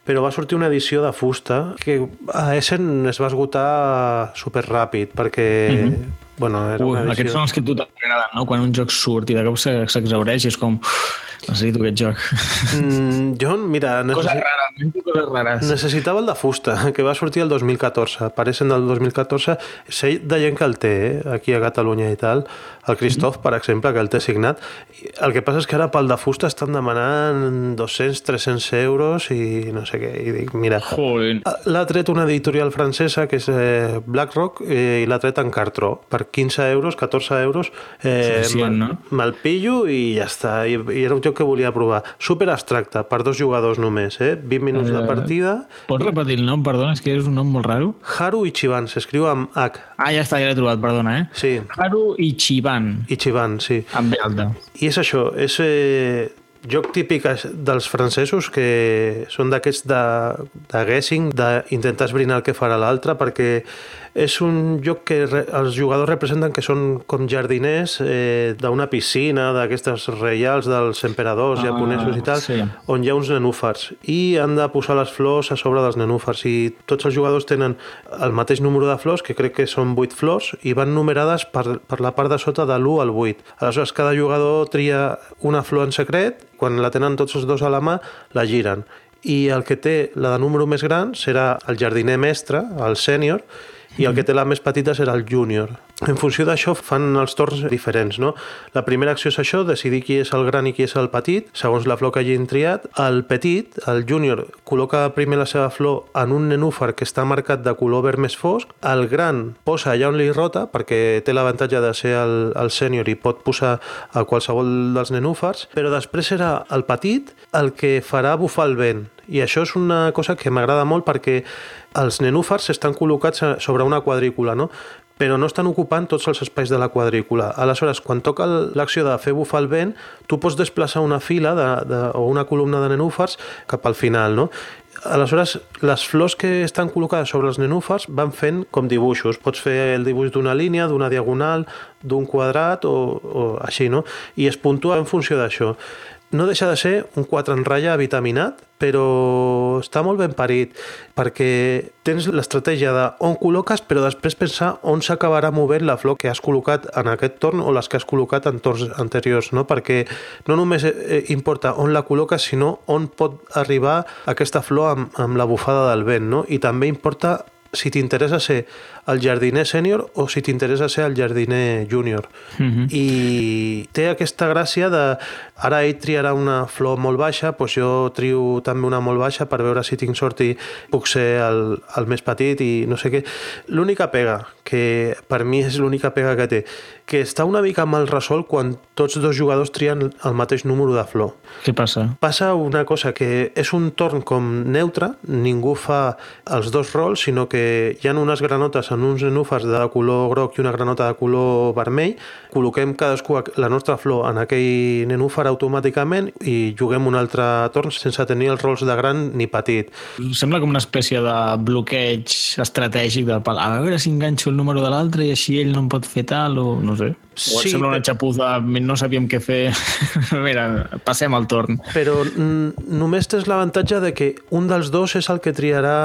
però va sortir una edició de fusta que a Essen es va esgotar super ràpid perquè mm -hmm. bueno, era Ui, una edició... aquests són els que a tu t'agraden, no? Quan un joc surt i de cop se- s'exaureix i és com... Necessito aquest joc. Mm, jo, mira, Coses necessi... rares, coses rares. necessitava el de fusta, que va sortir el 2014. Apareixen del 2014. Sé de gent que el té, eh, aquí a Catalunya i tal. El Christoph, per exemple, que el té signat. El que passa és que ara pel de fusta estan demanant 200, 300 euros i no sé què. I dic, mira, Joder. L'ha tret una editorial francesa que és eh, BlackRock eh, i l'ha tret en cartró per 15 euros, 14 euros eh, Suficient, no? me'l pillo i ja està I, i era un joc que volia provar super abstracte, per dos jugadors només eh? 20 minuts de partida Pots repetir el nom, perdona, és que és un nom molt raro. Haru Ichiban, s'escriu amb H Ah, ja està, ja l'he trobat, perdona, eh? sí, Haru Ichiban, Ichiban, sí amb B alta. i és això, és eh, joc típic dels francesos que són d'aquests de, de guessing, d'intentar esbrinar el que farà l'altre, perquè és un joc que els jugadors representen que són com jardiners eh, d'una piscina, d'aquestes reials dels emperadors ah, japonesos i tal, sí. on hi ha uns nenúfars i han de posar les flors a sobre dels nenúfars i tots els jugadors tenen el mateix número de flors, que crec que són 8 flors, i van numerades per, per la part de sota de l'1 al 8. Aleshores, cada jugador tria una flor en secret, quan la tenen tots els dos a la mà, la giren i el que té la de número més gran serà el jardiner mestre, el sènior, i el que té la més petita serà el júnior. En funció d'això fan els torns diferents, no? La primera acció és això, decidir qui és el gran i qui és el petit, segons la flor que hagin triat. El petit, el júnior, col·loca primer la seva flor en un nenúfar que està marcat de color verd més fosc. El gran posa allà on li rota, perquè té l'avantatge de ser el, el sènior i pot posar a qualsevol dels nenúfars, però després serà el petit el que farà bufar el vent. I això és una cosa que m'agrada molt perquè els nenúfars estan col·locats sobre una quadrícula, no? però no estan ocupant tots els espais de la quadrícula. Aleshores, quan toca l'acció de fer bufar el vent, tu pots desplaçar una fila de, de, o una columna de nenúfars cap al final, no? Aleshores, les flors que estan col·locades sobre els nenúfars van fent com dibuixos. Pots fer el dibuix d'una línia, d'una diagonal, d'un quadrat o, o així, no? I es puntua en funció d'això no deixa de ser un 4 en ratlla vitaminat, però està molt ben parit, perquè tens l'estratègia de on col·loques, però després pensar on s'acabarà movent la flor que has col·locat en aquest torn o les que has col·locat en torns anteriors, no? perquè no només eh, importa on la col·loques, sinó on pot arribar aquesta flor amb, amb la bufada del vent, no? i també importa si t'interessa ser el jardiner sènior o si t'interessa ser el jardiner júnior. Uh mhm. -huh. I té aquesta gràcia de ara ell triarà una flor molt baixa, doncs jo trio també una molt baixa per veure si tinc sort i puc ser el, el més petit i no sé què. L'única pega, que per mi és l'única pega que té, que està una mica mal resolt quan tots dos jugadors trien el mateix número de flor. Què passa? Passa una cosa, que és un torn com neutre, ningú fa els dos rols, sinó que hi ha unes granotes en uns nenúfars de color groc i una granota de color vermell, col·loquem cadascú la nostra flor en aquell nenúfar automàticament i juguem un altre torn sense tenir els rols de gran ni petit. Sembla com una espècie de bloqueig estratègic del pal. A veure si enganxo el número de l'altre i així ell no em pot fer tal o no sé. Sí, sembla una xapuza, no sabíem què fer. *laughs* Mira, passem al torn. Però només tens l'avantatge de que un dels dos és el que triarà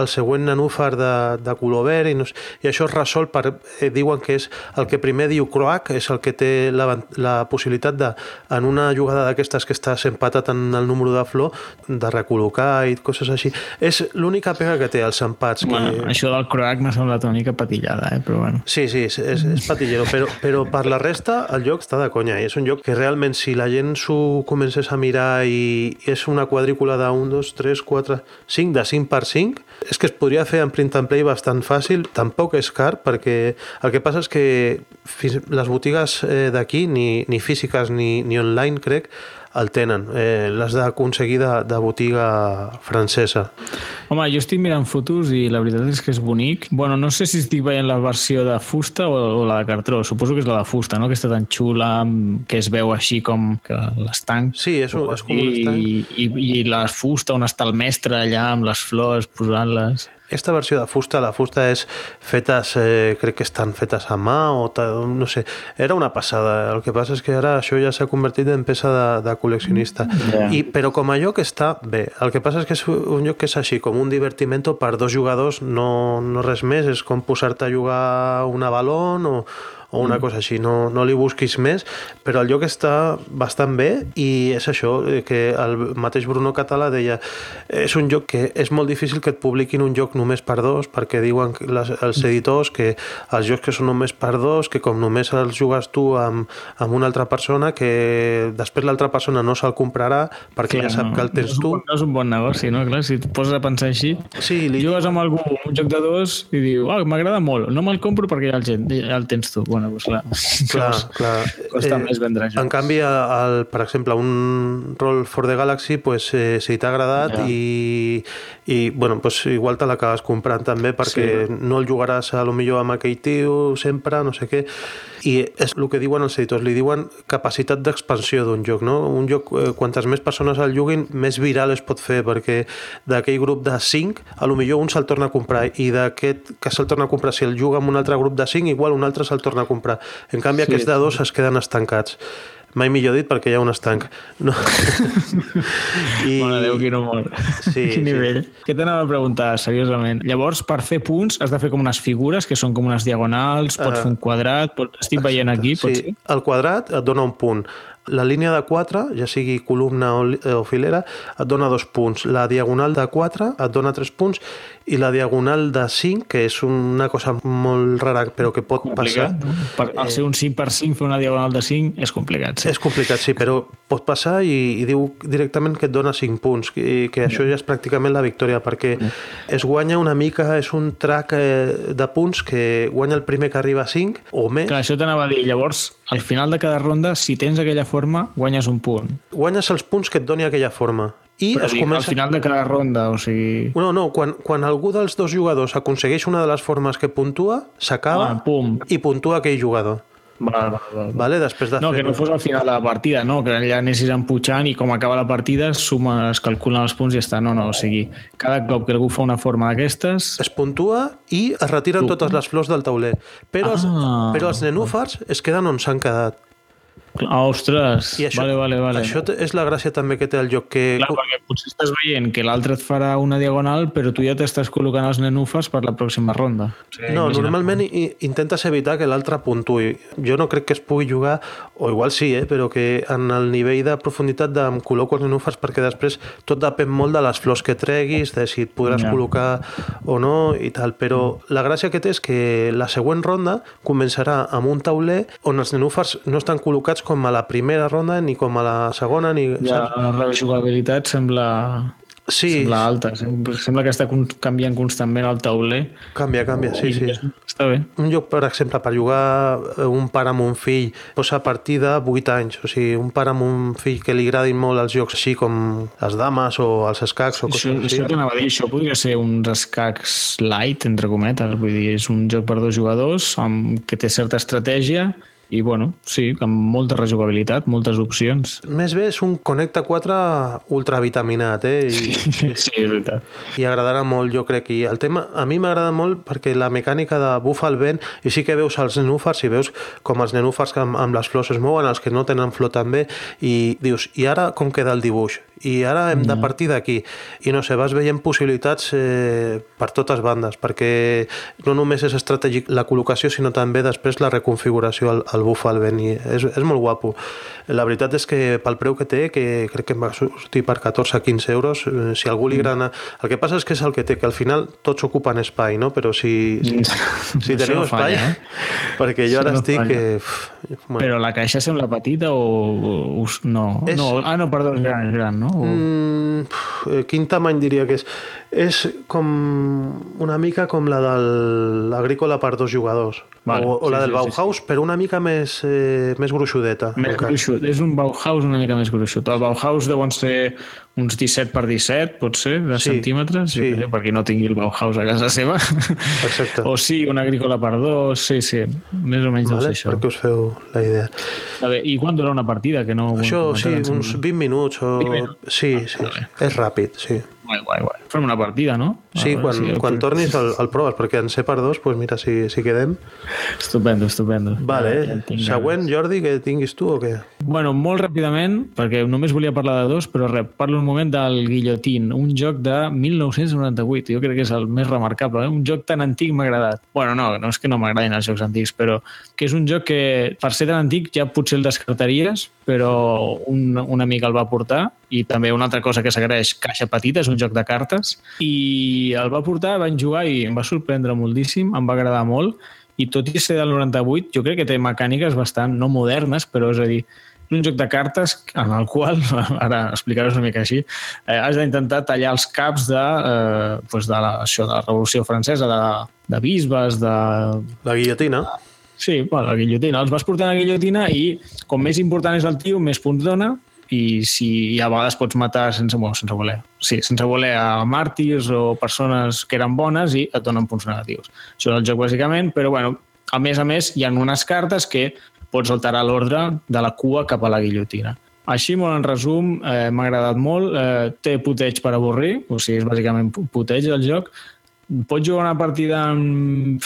el següent nenúfar de, de color verd i, no, i això es resol per... Eh, diuen que és el que primer diu Croac, és el que té la, la possibilitat de, en una jugada d'aquestes que estàs empatat en el número de flor, de recol·locar i coses així. És l'única pega que té els empats. Bueno, que... això del Croac m'ha semblat una mica patillada, eh? però bueno. Sí, sí, és, és, és patillero, però, però per la resta, el joc està de conya. És un joc que realment, si la gent s'ho comencés a mirar i és una quadrícula de 1, 2, 3, 4, 5, de 5 per 5, és que es podria fer en print and play bastant fàcil, tampoc és car, perquè el que passa és que les botigues eh, d'aquí, ni, ni físiques ni, ni online, crec, el tenen. Eh, L'has d'aconseguir de, de botiga francesa. Home, jo estic mirant fotos i la veritat és que és bonic. Bueno, no sé si estic veient la versió de fusta o, o la de cartró. Suposo que és la de fusta, no? Aquesta tan xula, que es veu així com que l'estanc. Sí, és, és com un estanc. I, i, I la fusta on està el mestre allà amb les flors posant-les. Aquesta versió de fusta, la fusta és fetes, eh, crec que estan fetes a mà o no sé, era una passada. El que passa és que ara això ja s'ha convertit en peça de, de col·leccionista. Yeah. I, però com a lloc està bé. El que passa és que és un lloc que és així, com un divertiment per dos jugadors, no, no res més, és com posar-te a jugar una balón o, o una mm. cosa així, no, no li busquis més, però el lloc està bastant bé i és això, eh, que el mateix Bruno Català deia és un joc que és molt difícil que et publiquin un joc només per dos, perquè diuen les, els editors que els jocs que són només per dos, que com només els jugues tu amb, amb una altra persona, que després l'altra persona no se'l comprarà perquè Clar, ja sap no, que el tens no tu. No és un bon negoci, no? Clar, si et poses a pensar així, sí, li... jugues amb algú un joc de dos i diu, oh, m'agrada molt, no me'l compro perquè ja el, ja el tens tu. Bueno, bueno, doncs clar, *laughs* Clar, costa, clar. costa més vendre jocs. En canvi, el, per exemple, un Roll for the Galaxy, pues, eh, si t'ha agradat Ja. i, i bueno, pues, igual te l'acabes comprant també perquè Sí. no el jugaràs a lo millor amb aquell tio sempre, no sé què. I és el que diuen els editors, li diuen capacitat d'expansió d'un joc, no? Un joc, eh, quantes més persones el juguin, més viral es pot fer, perquè d'aquell grup de 5, a lo millor un se'l torna a comprar, i d'aquest que se'l torna a comprar, si el juga amb un altre grup de 5, igual un altre se'l torna a comprar. En canvi, Sí. aquests de dos es queden estancats. Mai millor dit perquè hi ha un estanc. No. *laughs* I... Mare Déu, quin humor. Sí, quin sí. nivell. Què t'anava a preguntar, seriosament? Llavors, per fer punts, has de fer com unes figures, que són com unes diagonals, pots Ah. fer un quadrat, pot... estic veient aquí, pot sí, ser? el quadrat et dona un punt. La línia de 4, ja sigui columna o, o filera, et dona dos punts. La diagonal de 4 et dona 3 punts i la diagonal de 5, que és una cosa molt rara però que pot Complicat, passar. no? Per, al ser un 5 per 5, fer una diagonal de 5 és complicat, sí. És complicat, sí, però pot passar i, i diu directament que et dona 5 punts, i que això ja és pràcticament la victòria, perquè es guanya una mica, és un track eh, de punts que guanya el primer que arriba a 5 o més. Clar, això t'anava a dir. Llavors, al final de cada ronda, si tens aquella forma, guanyes un punt. Guanyes els punts que et doni aquella forma. I Però es dic, comença... al final de cada ronda, o sigui... No, no, quan, quan algú dels dos jugadors aconsegueix una de les formes que puntua, s'acaba Ah, i puntua aquell jugador. Val, val, val. Vale? Després de No, que fer... no fos al final de la partida, no, que allà anessis empujant i com acaba la partida suma, es calculen els punts i ja està. No, no, o sigui, cada cop que algú fa una forma d'aquestes... es puntua i es retiren totes les flors del tauler. Però, els, Ah. però els nenúfars es queden on s'han quedat. Ah, ostres, I això, vale, vale, vale. això és la gràcia també que té el joc, que Clar, perquè potser estàs veient que l'altre et farà una diagonal, però tu ja t'estàs col·locant els nenufes per la pròxima ronda. Sigui, No, normalment i- intentes evitar que l'altre puntuï. Jo no crec que es pugui jugar, o igual sí, eh, però que en el nivell de profunditat de em col·loco els nenúfars perquè després tot depèn molt de les flors que treguis, de si et podràs Ja. col·locar o no i tal. Però la gràcia que té és que la següent ronda començarà amb un tauler on els nenúfars no estan col·locats com a la primera ronda ni com a la segona ni... Ja, saps? la rejugabilitat sembla, Sí, sembla alta. Sembla, que està canviant constantment el tauler. canvia, canvia, sí, sí. Està bé. Un joc, per exemple, per jugar eh, un pare amb un fill, posa a partir de 8 anys. O sigui, un pare amb un fill que li agradin molt els jocs així com les dames o els escacs o Això, coses així. això t'anava a dir, això podria ser uns escacs light, entre cometes, vull dir, és un joc per dos jugadors amb, que té certa estratègia i, bueno, sí, amb molta rejugabilitat, moltes opcions. Més bé és un Connecta 4 ultravitaminat, eh? I, Sí, és veritat. i agradarà molt, jo crec. I el tema, a mi m'agrada molt perquè la mecànica de bufa el vent, i sí que veus els nenúfars, i veus com els nenúfars que amb, amb les flors es mouen, els que no tenen flor també, i dius, i ara com queda el dibuix? I ara hem de partir d'aquí. I no sé, vas veient possibilitats eh, per totes bandes, perquè no només és estratègic la col·locació, sinó també després la reconfiguració al, al bufa al vent, i és, és molt guapo. La veritat és que pel preu que té, que crec que em va sortir per 14-15 euros, eh, si algú li agrada... El que passa és que és el que té, que al final tots ocupen espai, no? Però si, si, *laughs* si Això teniu no espai... falla, eh? *laughs* Perquè jo Això ara no estic... falla. Que, uf, bueno, Però la caixa sembla petita o... o us- no, És- no, ah, no, perdó, és gran, és gran, no? O... Mm, eh, quin tamany diria que és? És com una mica com la de l'agrícola per dos jugadors. Vale, o, o sí, la del sí, sí, Bauhaus, però una mica més, eh, més gruixudeta. Més encara. gruixut. És un Bauhaus una mica més gruixut. El Bauhaus deuen ser uns 17 per 17, pot ser, de Sí, centímetres, sí. per qui no tingui el Bauhaus a casa seva. Exacte. o sí, una agrícola per dos, sí, sí, més o menys Vale? això. Perquè us feu la idea. A veure, I quan dura una partida? Que no Això, sí, uns sembla. 20 minuts o... 20 minuts. Sí, sí, és ràpid, sí. Guai, guai, guai. Fem una partida, no? Sí, quan, si el- quan tornis el, el proves, perquè en sé per dos, doncs mira, si, si quedem... Estupendo, estupendo. Vale, Ja tinc següent, Jordi, que tinguis tu o què? Bueno, molt ràpidament, perquè només volia parlar de dos, però res, parlo un moment del Guillotín, un joc de 1998, jo crec que és el més remarcable, eh? un joc tan antic m'ha agradat. Bueno, no, no és que no m'agradin els jocs antics, però que és un joc que, per ser tan antic, ja potser el descartaries, però un, un amic el va portar, i també una altra cosa que s'agraeix, Caixa Petita, és un joc de cartes, i el va portar, van jugar i em va sorprendre moltíssim, em va agradar molt, i tot i ser del 98, jo crec que té mecàniques bastant, no modernes, però és a dir, un joc de cartes en el qual, *laughs* ara explicaré una mica així, eh, has d'intentar tallar els caps de, eh, doncs de, la, això, de la Revolució Francesa, de, de bisbes, de... La guillotina. Sí, bueno, la guillotina. Els vas portant a la guillotina i com més important és el tio, més punts dona i si a vegades pots matar sense, bueno, sense voler. Sí, sense voler a màrtirs o persones que eren bones i et donen punts negatius. Això és el joc bàsicament, però bueno, a més a més hi ha unes cartes que pots alterar l'ordre de la cua cap a la guillotina. Així, molt en resum, eh, m'ha agradat molt. Eh, té puteig per avorrir, o sigui, és bàsicament puteig el joc. Pots jugar una partida en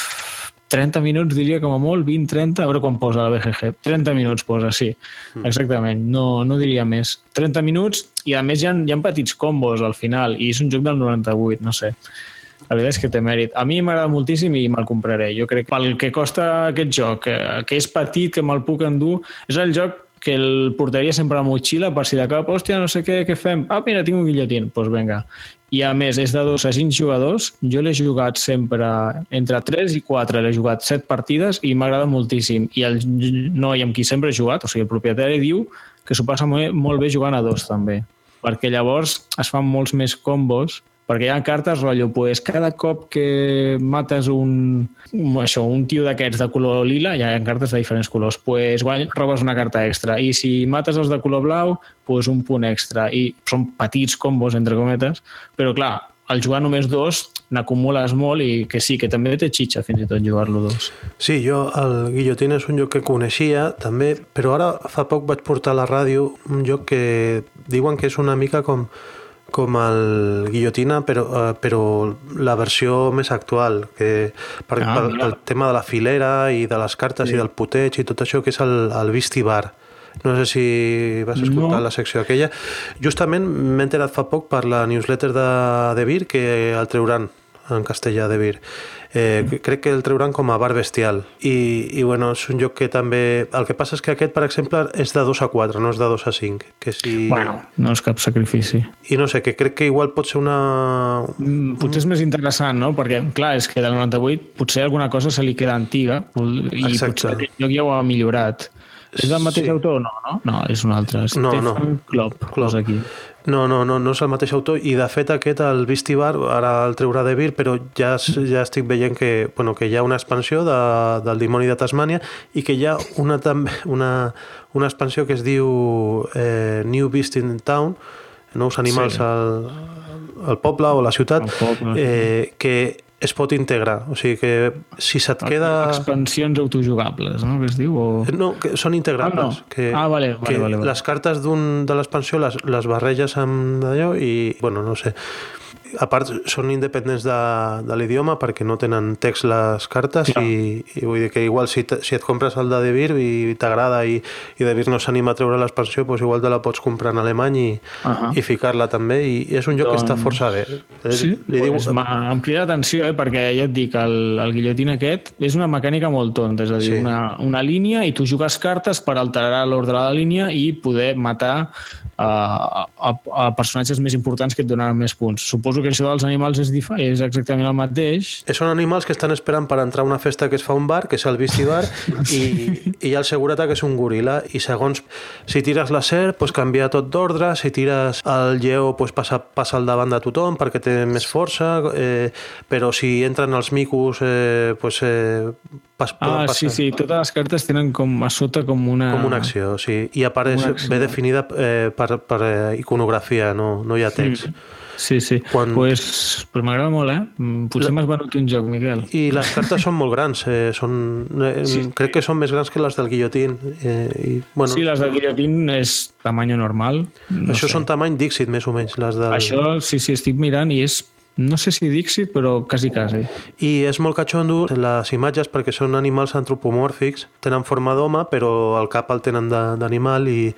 30 minuts, diria com a molt, 20, 30, a veure quan posa la BGG. 30 minuts posa, sí, exactament, no, no diria més. 30 minuts i a més hi ha, hi ha petits combos al final i és un joc del 98, no sé. La veritat és que té mèrit. A mi m'agrada moltíssim i me'l compraré. Jo crec que pel que costa aquest joc, que, que és petit, que me'l puc endur, és el joc que el portaria sempre a la motxilla per si de cap, hòstia, no sé què, què fem? Ah, mira, tinc un guillotín. Doncs pues vinga. I a més, és de dos a cinc jugadors. Jo l'he jugat sempre entre 3 i 4. L'he jugat 7 partides i m'agrada moltíssim. I el noi amb qui sempre he jugat, o sigui, el propietari, diu que s'ho passa molt, bé jugant a dos, també. Perquè llavors es fan molts més combos perquè hi ha cartes, rotllo, pues, cada cop que mates un, això, un tio d'aquests de color lila, hi ha cartes de diferents colors, pues, guany, robes una carta extra. I si mates els de color blau, pues, un punt extra. I són petits combos, entre cometes, però clar, al jugar només dos n'acumules molt i que sí, que també té xitxa fins i tot jugar-lo dos. Sí, jo el Guillotín és un joc que coneixia també, però ara fa poc vaig portar a la ràdio un joc que diuen que és una mica com com el Guillotina, però, uh, però la versió més actual, que per, ah, pel, pel tema de la filera i de les cartes sí. i del puteig i tot això, que és el, el Visti Bar. No sé si vas escoltar no. la secció aquella. Justament m'he enterat fa poc per la newsletter de, de Vir que el trauran en castellà de Vir. Eh, crec que el trauran com a bar bestial i, i bueno, és un joc que també el que passa és que aquest, per exemple, és de 2 a 4 no és de 2 a 5 que si... bueno, no és cap sacrifici i no sé, que crec que igual pot ser una... Mm, potser és més interessant, no? Perquè, clar, és que del 98 potser alguna cosa se li queda antiga i Exacte. potser aquest joc ja ho ha millorat és el mateix sí. autor? No, no? No, és un altre. No, Stefan no. Klopp, Klopp. aquí. No, no, no, no és el mateix autor i de fet aquest, el Beastie Bar, ara el treurà de Vir, però ja, ja estic veient que, bueno, que hi ha una expansió de, del Dimoni de Tasmània i que hi ha una, una, una expansió que es diu eh, New Beast in Town, nous animals sí. al, al poble o a la ciutat, poble, eh, que es pot integrar. O sigui que si se't queda... Expansions autojugables, no? Que es diu? O... No, que són integrables. Ah, no. que, ah vale, vale, que vale, vale. Les cartes de l'expansió les, les barreges amb d'allò i, bueno, no sé a part són independents de, de l'idioma perquè no tenen text les cartes i, i vull dir que igual si, si et compres el de Devir i t'agrada i, i Devir no s'anima a treure l'expansió doncs igual te la pots comprar en alemany i, uh -huh. i ficar-la també i, i és un joc doncs... que està doncs força bé sí? Li pues diu... em crida l'atenció eh? perquè ja et dic el, el guillotín aquest és una mecànica molt tonta és a dir, sí. una, una línia i tu jugues cartes per alterar l'ordre de la línia i poder matar a, a, a personatges més importants que et donaran més punts. Suposo que això dels animals és, és exactament el mateix. Són animals que estan esperant per entrar a una festa que es fa un bar, que és el Beastie Bar, i, i hi ha el segurata, que és un goril·la, i segons si tires la serp, pues, canvia tot d'ordre, si tires el lleó, pues, passa, passa al davant de tothom perquè té més força, eh, però si entren els micos, eh, pues, eh, pas, ah, passar. sí, sí, totes les cartes tenen com a sota com una... Com una acció, sí, i a part és, ve definida eh, per, per eh, iconografia, no, no hi ha text. Mm. Sí, sí. Quan... Pues, pues m'agrada molt, eh? Mm, potser la... m'has venut un joc, Miquel. I les cartes són molt grans. Eh? Són, eh, *laughs* sí. Crec que són més grans que les del guillotín. Eh, i, bueno... Sí, les del guillotín és tamany normal. No Això sé. són tamany Dixit, més o menys. Les del... Això, sí, sí, estic mirant i és no sé si Dixit, però quasi, quasi. I és molt catxondo les imatges perquè són animals antropomòrfics, tenen forma d'home, però el cap el tenen d'animal i,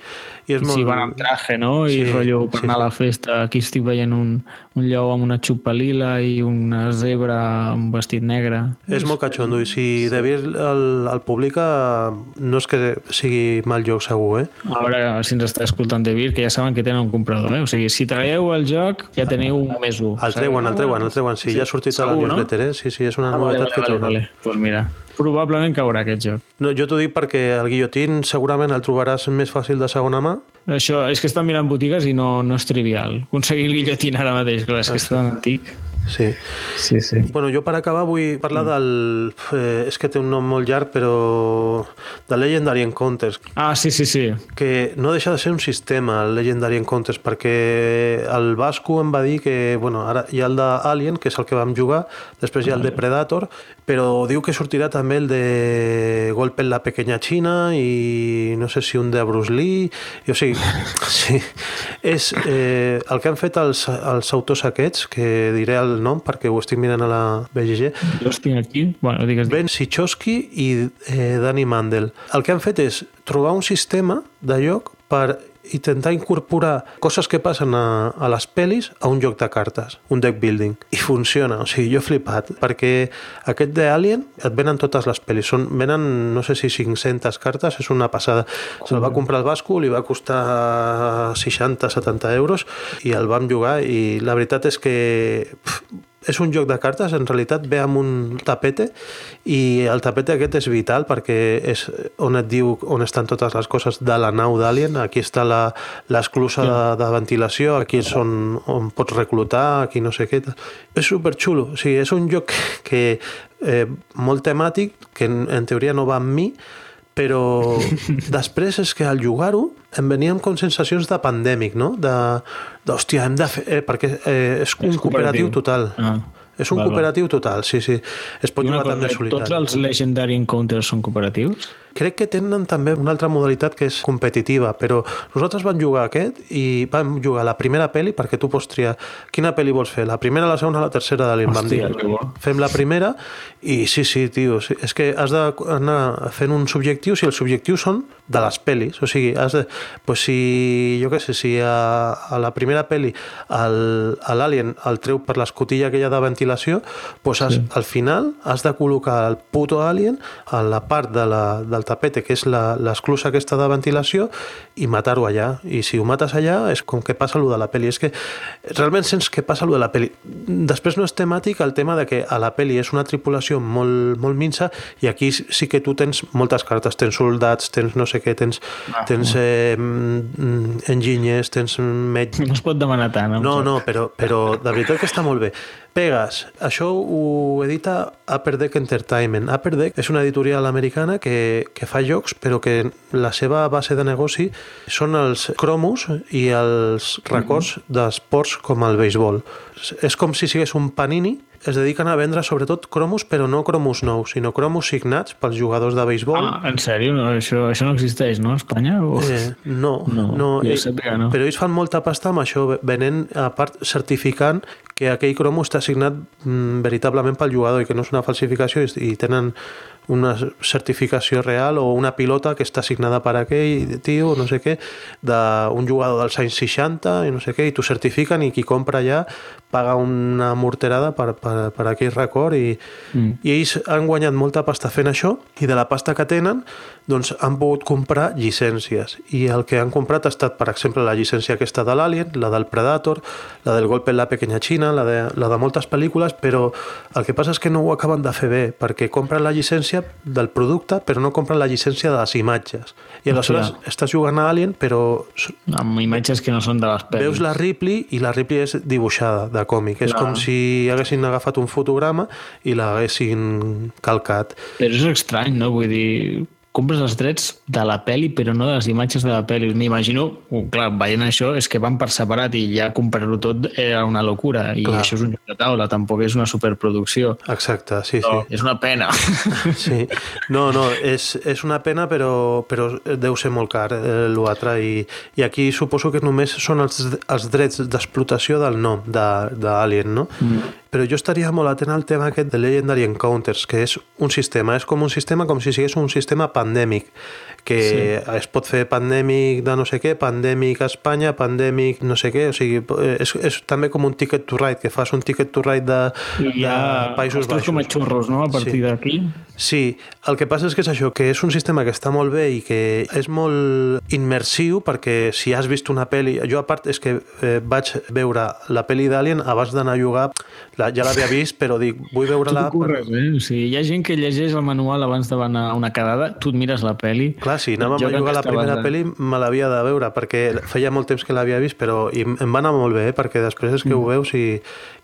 i és molt... Sí, van amb traje, no? I sí, rotllo per sí, anar a la festa. Aquí estic veient un, un lleó amb una xupa lila i una zebra amb un vestit negre. És molt catxondo i si dir el, el publica no és que sigui mal joc segur, eh? A veure si ens està escoltant de Vir, que ja saben que tenen un comprador, eh? O sigui, si traieu el joc ja teniu un més un. El treuen, el treuen, el treuen. Sí, sí. ja ha sortit segur, a la newsletter, eh? Sí, sí, és una ah, novetat vale, vale, que treuen. Vale, vale. Pues mira, probablement caurà aquest joc. No, jo t'ho dic perquè el guillotín segurament el trobaràs més fàcil de segona mà. Això, és que estan mirant botigues i no, no és trivial. Aconseguir el guillotín ara mateix, clar, és que és tan antic. Sí. Sí, sí. Bueno, jo per acabar vull parlar del... Eh, és que té un nom molt llarg, però... de Legendary Encounters, Ah, sí, sí, sí. que no deixa de ser un sistema, el Legendary Encounters, perquè el Vasco em va dir que, bueno, ara hi ha el d'Alien, que és el que vam jugar, després hi ha el de Predator, però diu que sortirà també el de Golpe en la pequeña China i no sé si un de Bruce Lee, i, o sigui, *laughs* sí, és eh, el que han fet els, els autors aquests, que diré el nom perquè ho estic mirant a la BGG, Jo estic aquí. Bueno, digues... Ben Sichowski i eh, Danny Mandel. El que han fet és trobar un sistema de joc per intentar incorporar coses que passen a, a les pel·lis a un joc de cartes, un deck building. I funciona, o sigui, jo he flipat, perquè aquest de Alien et venen totes les pel·lis, són, venen no sé si 500 cartes, és una passada. Se'l va comprar el Basco, li va costar 60-70 euros i el vam jugar i la veritat és que pff, és un joc de cartes, en realitat ve amb un tapete i el tapete aquest és vital perquè és on et diu on estan totes les coses de la nau d'Alien, aquí està la- l'esclusa de, de ventilació, aquí és on, on pots reclutar, aquí no sé què. És superxulo, o sigui, és un joc que eh, molt temàtic, que en, en teoria no va amb mi, però *laughs* després és que al jugar-ho em venien com sensacions de pandèmic, no? De, d'hòstia, hem de fer... Eh, perquè eh, és un És cooperatiu cooperatiu. total. Ah, és un val, val. cooperatiu total, sí, sí. Es pot jugar també solitari. tots els Legendary Encounters són cooperatius? Crec que tenen també una altra modalitat que és competitiva, però nosaltres vam jugar aquest i vam jugar la primera pel·li perquè tu pots triar quina pel·li vols fer, la primera, la segona, la tercera de l'In vam dir. Hòstia, que bo. Fem la primera i sí, sí, tio, sí, és que has d'anar fent uns objectius i els objectius són de les pel·lis, o sigui, has de, pues si, jo què sé, si a, a la primera pel·li el- l'Alien el treu per l'escotilla aquella de ventilació, pues has, sí. al final has de col·locar el puto Alien a la part de la, del tapete, que és la- l'esclusa aquesta de ventilació, i matar-ho allà. I si ho mates allà és com que passa allò de la pel·li. És que realment sents que passa allò de la pel·li. Després no és temàtic el tema de que a la pel·li és una tripulació molt, molt minsa i aquí sí que tu tens moltes cartes. Tens soldats, tens no sé què, tens, tens eh, mm, enginyers, tens metges, No es pot demanar tant. eh, no, no, però, però de veritat que està molt bé. Pegas, això ho edita Upper Deck Entertainment. Upper Deck és una editorial americana que, que fa jocs, però que la seva base de negoci són els cromos i els records d'esports com el béisbol. És com si sigués un panini, es dediquen a vendre sobretot cromos, però no cromos nous, sinó cromos signats pels jugadors de béisbol. Ah, en sèrio? No, això, això no existeix, no, a Espanya? O... Eh, no, No, no, eh, sàpiga, no. però ells fan molta pasta amb això, venent, a part, certificant que aquell cromo està signat mm, veritablement pel jugador i que no és una falsificació i, i tenen una certificació real o una pilota que està signada per aquell tio, no sé què, d'un jugador dels anys 60 i no sé què, i t'ho certifiquen i qui compra ja paga una morterada per, per, per aquell record i, mm. i ells han guanyat molta pasta fent això i de la pasta que tenen doncs han pogut comprar llicències i el que han comprat ha estat per exemple la llicència aquesta de l'Alien, la del Predator la del Golpe en la pequeña China la de, la de moltes pel·lícules però el que passa és que no ho acaben de fer bé perquè compren la llicència del producte però no compren la llicència de les imatges i aleshores Hòstia. estàs jugant a Alien però Amb imatges que no són de les pel·lis. veus la Ripley i la Ripley és dibuixada de còmic. És Clar. com si haguessin agafat un fotograma i l'haguessin calcat. Però és estrany, no? Vull dir, compres els drets de la peli però no de les imatges de la peli. M'imagino, uh, clar, veient això, és que van per separat i ja comprar-ho tot era una locura. I Clar. això és un joc de taula, tampoc és una superproducció. Exacte, sí, No, sí. és una pena. *laughs* sí. No, no, és, és una pena, però, però deu ser molt car eh, l'altre. I, I aquí suposo que només són els, els drets d'explotació del nom d'Alien, no? Mm. Però jo estaria molt atent al tema aquest de Legendary Encounters, que és un sistema, és com un sistema com si sigués un sistema pandèmic, que sí. es pot fer pandèmic de no sé què, pandèmic a Espanya, pandèmic no sé què, o sigui, és, és també com un ticket to ride, que fas un ticket to ride de, I de Països trus com a Baixos. xurros, no? A partir Sí. d'aquí. Sí, el que passa és que és això, que és un sistema que està molt bé i que és molt immersiu perquè si has vist una pel·li... Jo, a part, és que eh, vaig veure la pel·li d'Alien abans d'anar a jugar, la, ja l'havia vist, però dic, vull veure-la... Tu corres, eh? O sigui, hi ha gent que llegeix el manual abans d'anar a una quedada, tu et mires la pel·li... Clar, si anàvem jo a jugar la primera pel·li me l'havia de veure, perquè feia molt temps que l'havia vist, però i em va anar molt bé, eh? perquè després és que mm. ho veus i,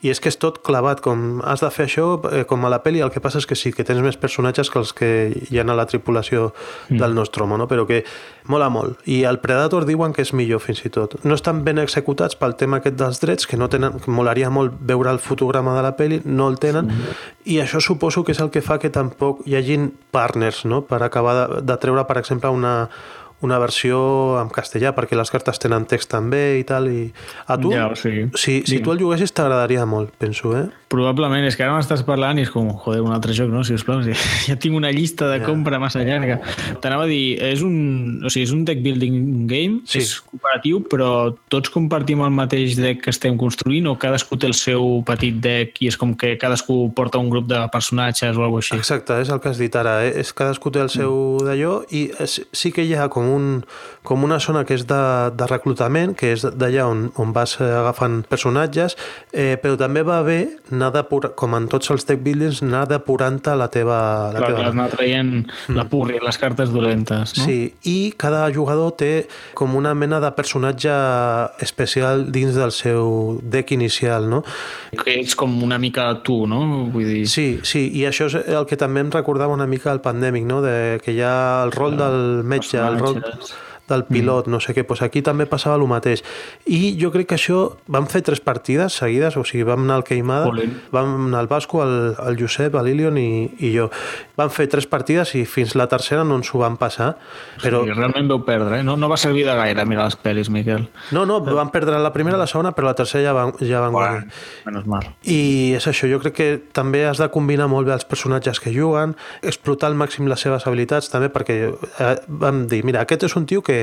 i és que és tot clavat, com has de fer això, eh, com a la pel·li, el que passa és que sí, que tens més personatges que els que hi ha a la tripulació mm. del nostre home, no? però que mola molt. I el Predator diuen que és millor fins i tot. No estan ben executats pel tema aquest dels drets, que no tenen, que molaria molt veure el fotograma de la pel·li, no el tenen, mm. i això suposo que és el que fa que tampoc hi hagin partners no? per acabar de, de treure, per exemple, una, una versió en castellà, perquè les cartes tenen text també i tal. I... A tu, ja, sí. si, si tu el juguessis, t'agradaria molt, penso, eh? Probablement, és que ara m'estàs parlant i és com, joder, un altre joc, no? Si us plau, ja, *laughs* ja tinc una llista de compra massa llarga. T'anava a dir, és un, o sigui, és un deck building game, sí. és cooperatiu, però tots compartim el mateix deck que estem construint o cadascú té el seu petit deck i és com que cadascú porta un grup de personatges o alguna així? Exacte, és el que has dit ara, eh? és cadascú té el seu mm. d'allò i és, sí que hi ha com un, com una zona que és de, de reclutament, que és d'allà on, on vas agafant personatges, eh, però també va bé anar depurar, com en tots els deck buildings, anar depurant-te la teva... La clar, teva... anar traient mm. la purri, les cartes dolentes, no? Sí, i cada jugador té com una mena de personatge especial dins del seu deck inicial, no? Que ets com una mica tu, no? Vull dir... Sí, sí, i això és el que també em recordava una mica el pandèmic, no? De que hi ha el rol del metge, el rol does. Del pilot, mm. no sé què, doncs aquí també passava el mateix. I jo crec que això, vam fer tres partides seguides, o sigui, vam anar al Queimada, Olin. vam anar al Basco, el, el Josep, l'Ilion i, i jo. Vam fer tres partides i fins la tercera no ens ho vam passar. Però... Sí, realment vau perdre, eh? No, no va servir de gaire mirar les pel·lis, Miquel. No, no, vam perdre la primera, la segona, però la tercera ja van, ja van guanyar. Menos mal. I és això, jo crec que també has de combinar molt bé els personatges que juguen, explotar al màxim les seves habilitats també, perquè eh, vam dir, mira, aquest és un tio que,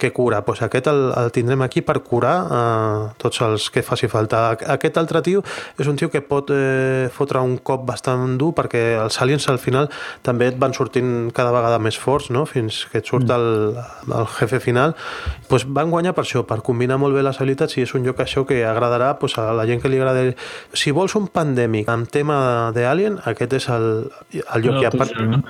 que cura, pues aquest el, el tindrem aquí per curar eh, tots els que faci falta. Aquest altre tio és un tio que pot eh, fotre un cop bastant dur perquè els aliens al final també et van sortint cada vegada més forts, no? fins que et surt mm. el, el jefe final. Pues van guanyar per això, per combinar molt bé les habilitats i és un joc això que agradarà pues, a la gent que li agrada. Si vols un pandèmic amb tema d'Alien, aquest és el, el joc no, que hi ha. Per... No?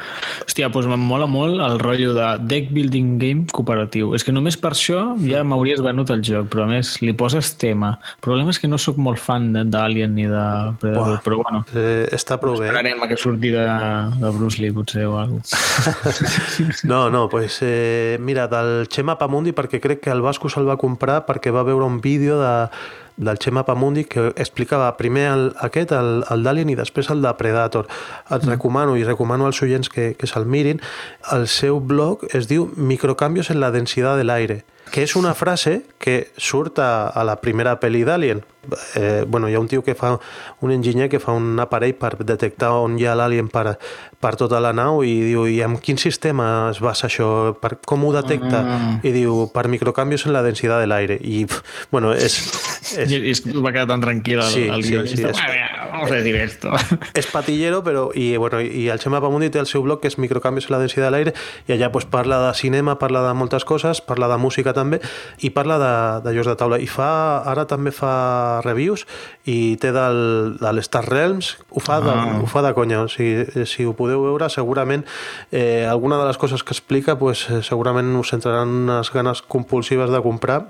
Hòstia, doncs em mola molt el rotllo de deck building game cooperatiu. És que només per això ja m'hauries venut el joc, però a més li poses tema. El problema és que no sóc molt fan d'Alien ni de Predator, Buah, però bueno. Eh, està prou bé. Esperarem a que surti de, de Bruce Lee, potser, o alguna cosa. *laughs* no, no, pues, eh, mira, del Xema Pamundi, perquè crec que el Vasco se'l va comprar perquè va veure un vídeo de del Xema Pamundi que explicava primer el, aquest, el, el d'Alien i després el de Predator. Et mm. recomano i recomano als oients que, que se'l mirin. El seu blog es diu Microcanvios en la densitat de l'aire, que és una frase que surt a, a la primera pel·li d'Alien, eh, bueno, hi ha un tio que fa, un enginyer que fa un aparell per detectar on hi ha l'alien per, per tota la nau i diu, i amb quin sistema es basa això? Per, com ho detecta? Mm. I diu, per microcanvios en la densitat de l'aire. I, bueno, és... és... I, i va quedar tan tranquil sí, el sí, sí, és, vamos a decir esto. *laughs* És patillero, però... I, bueno, i el Xema Pamundi té el seu blog que és microcanvios en la densitat de l'aire i allà pues, parla de cinema, parla de moltes coses, parla de música també i parla de, de jocs de taula. I fa, ara també fa reviews i té del, de l'Star Realms, ho fa, de, ah. ho fa de conya. O sigui, si ho podeu veure, segurament eh, alguna de les coses que explica pues, eh, segurament us entraran unes ganes compulsives de comprar.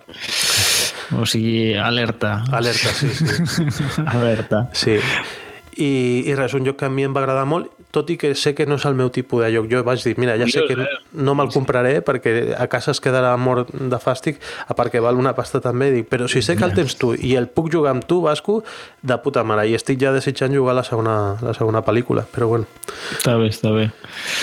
O sigui, alerta. Alerta, sí, sí. *laughs* alerta. Sí. I, i res, un joc que a mi em va agradar molt tot i que sé que no és el meu tipus de joc. Jo vaig dir, mira, ja sé que no me'l compraré perquè a casa es quedarà mort de fàstic, a part que val una pasta també, dic, però si sé que el tens tu i el puc jugar amb tu, Vasco, de puta mare, i estic ja desitjant jugar la segona, la segona pel·lícula, però bueno. Està bé, està bé.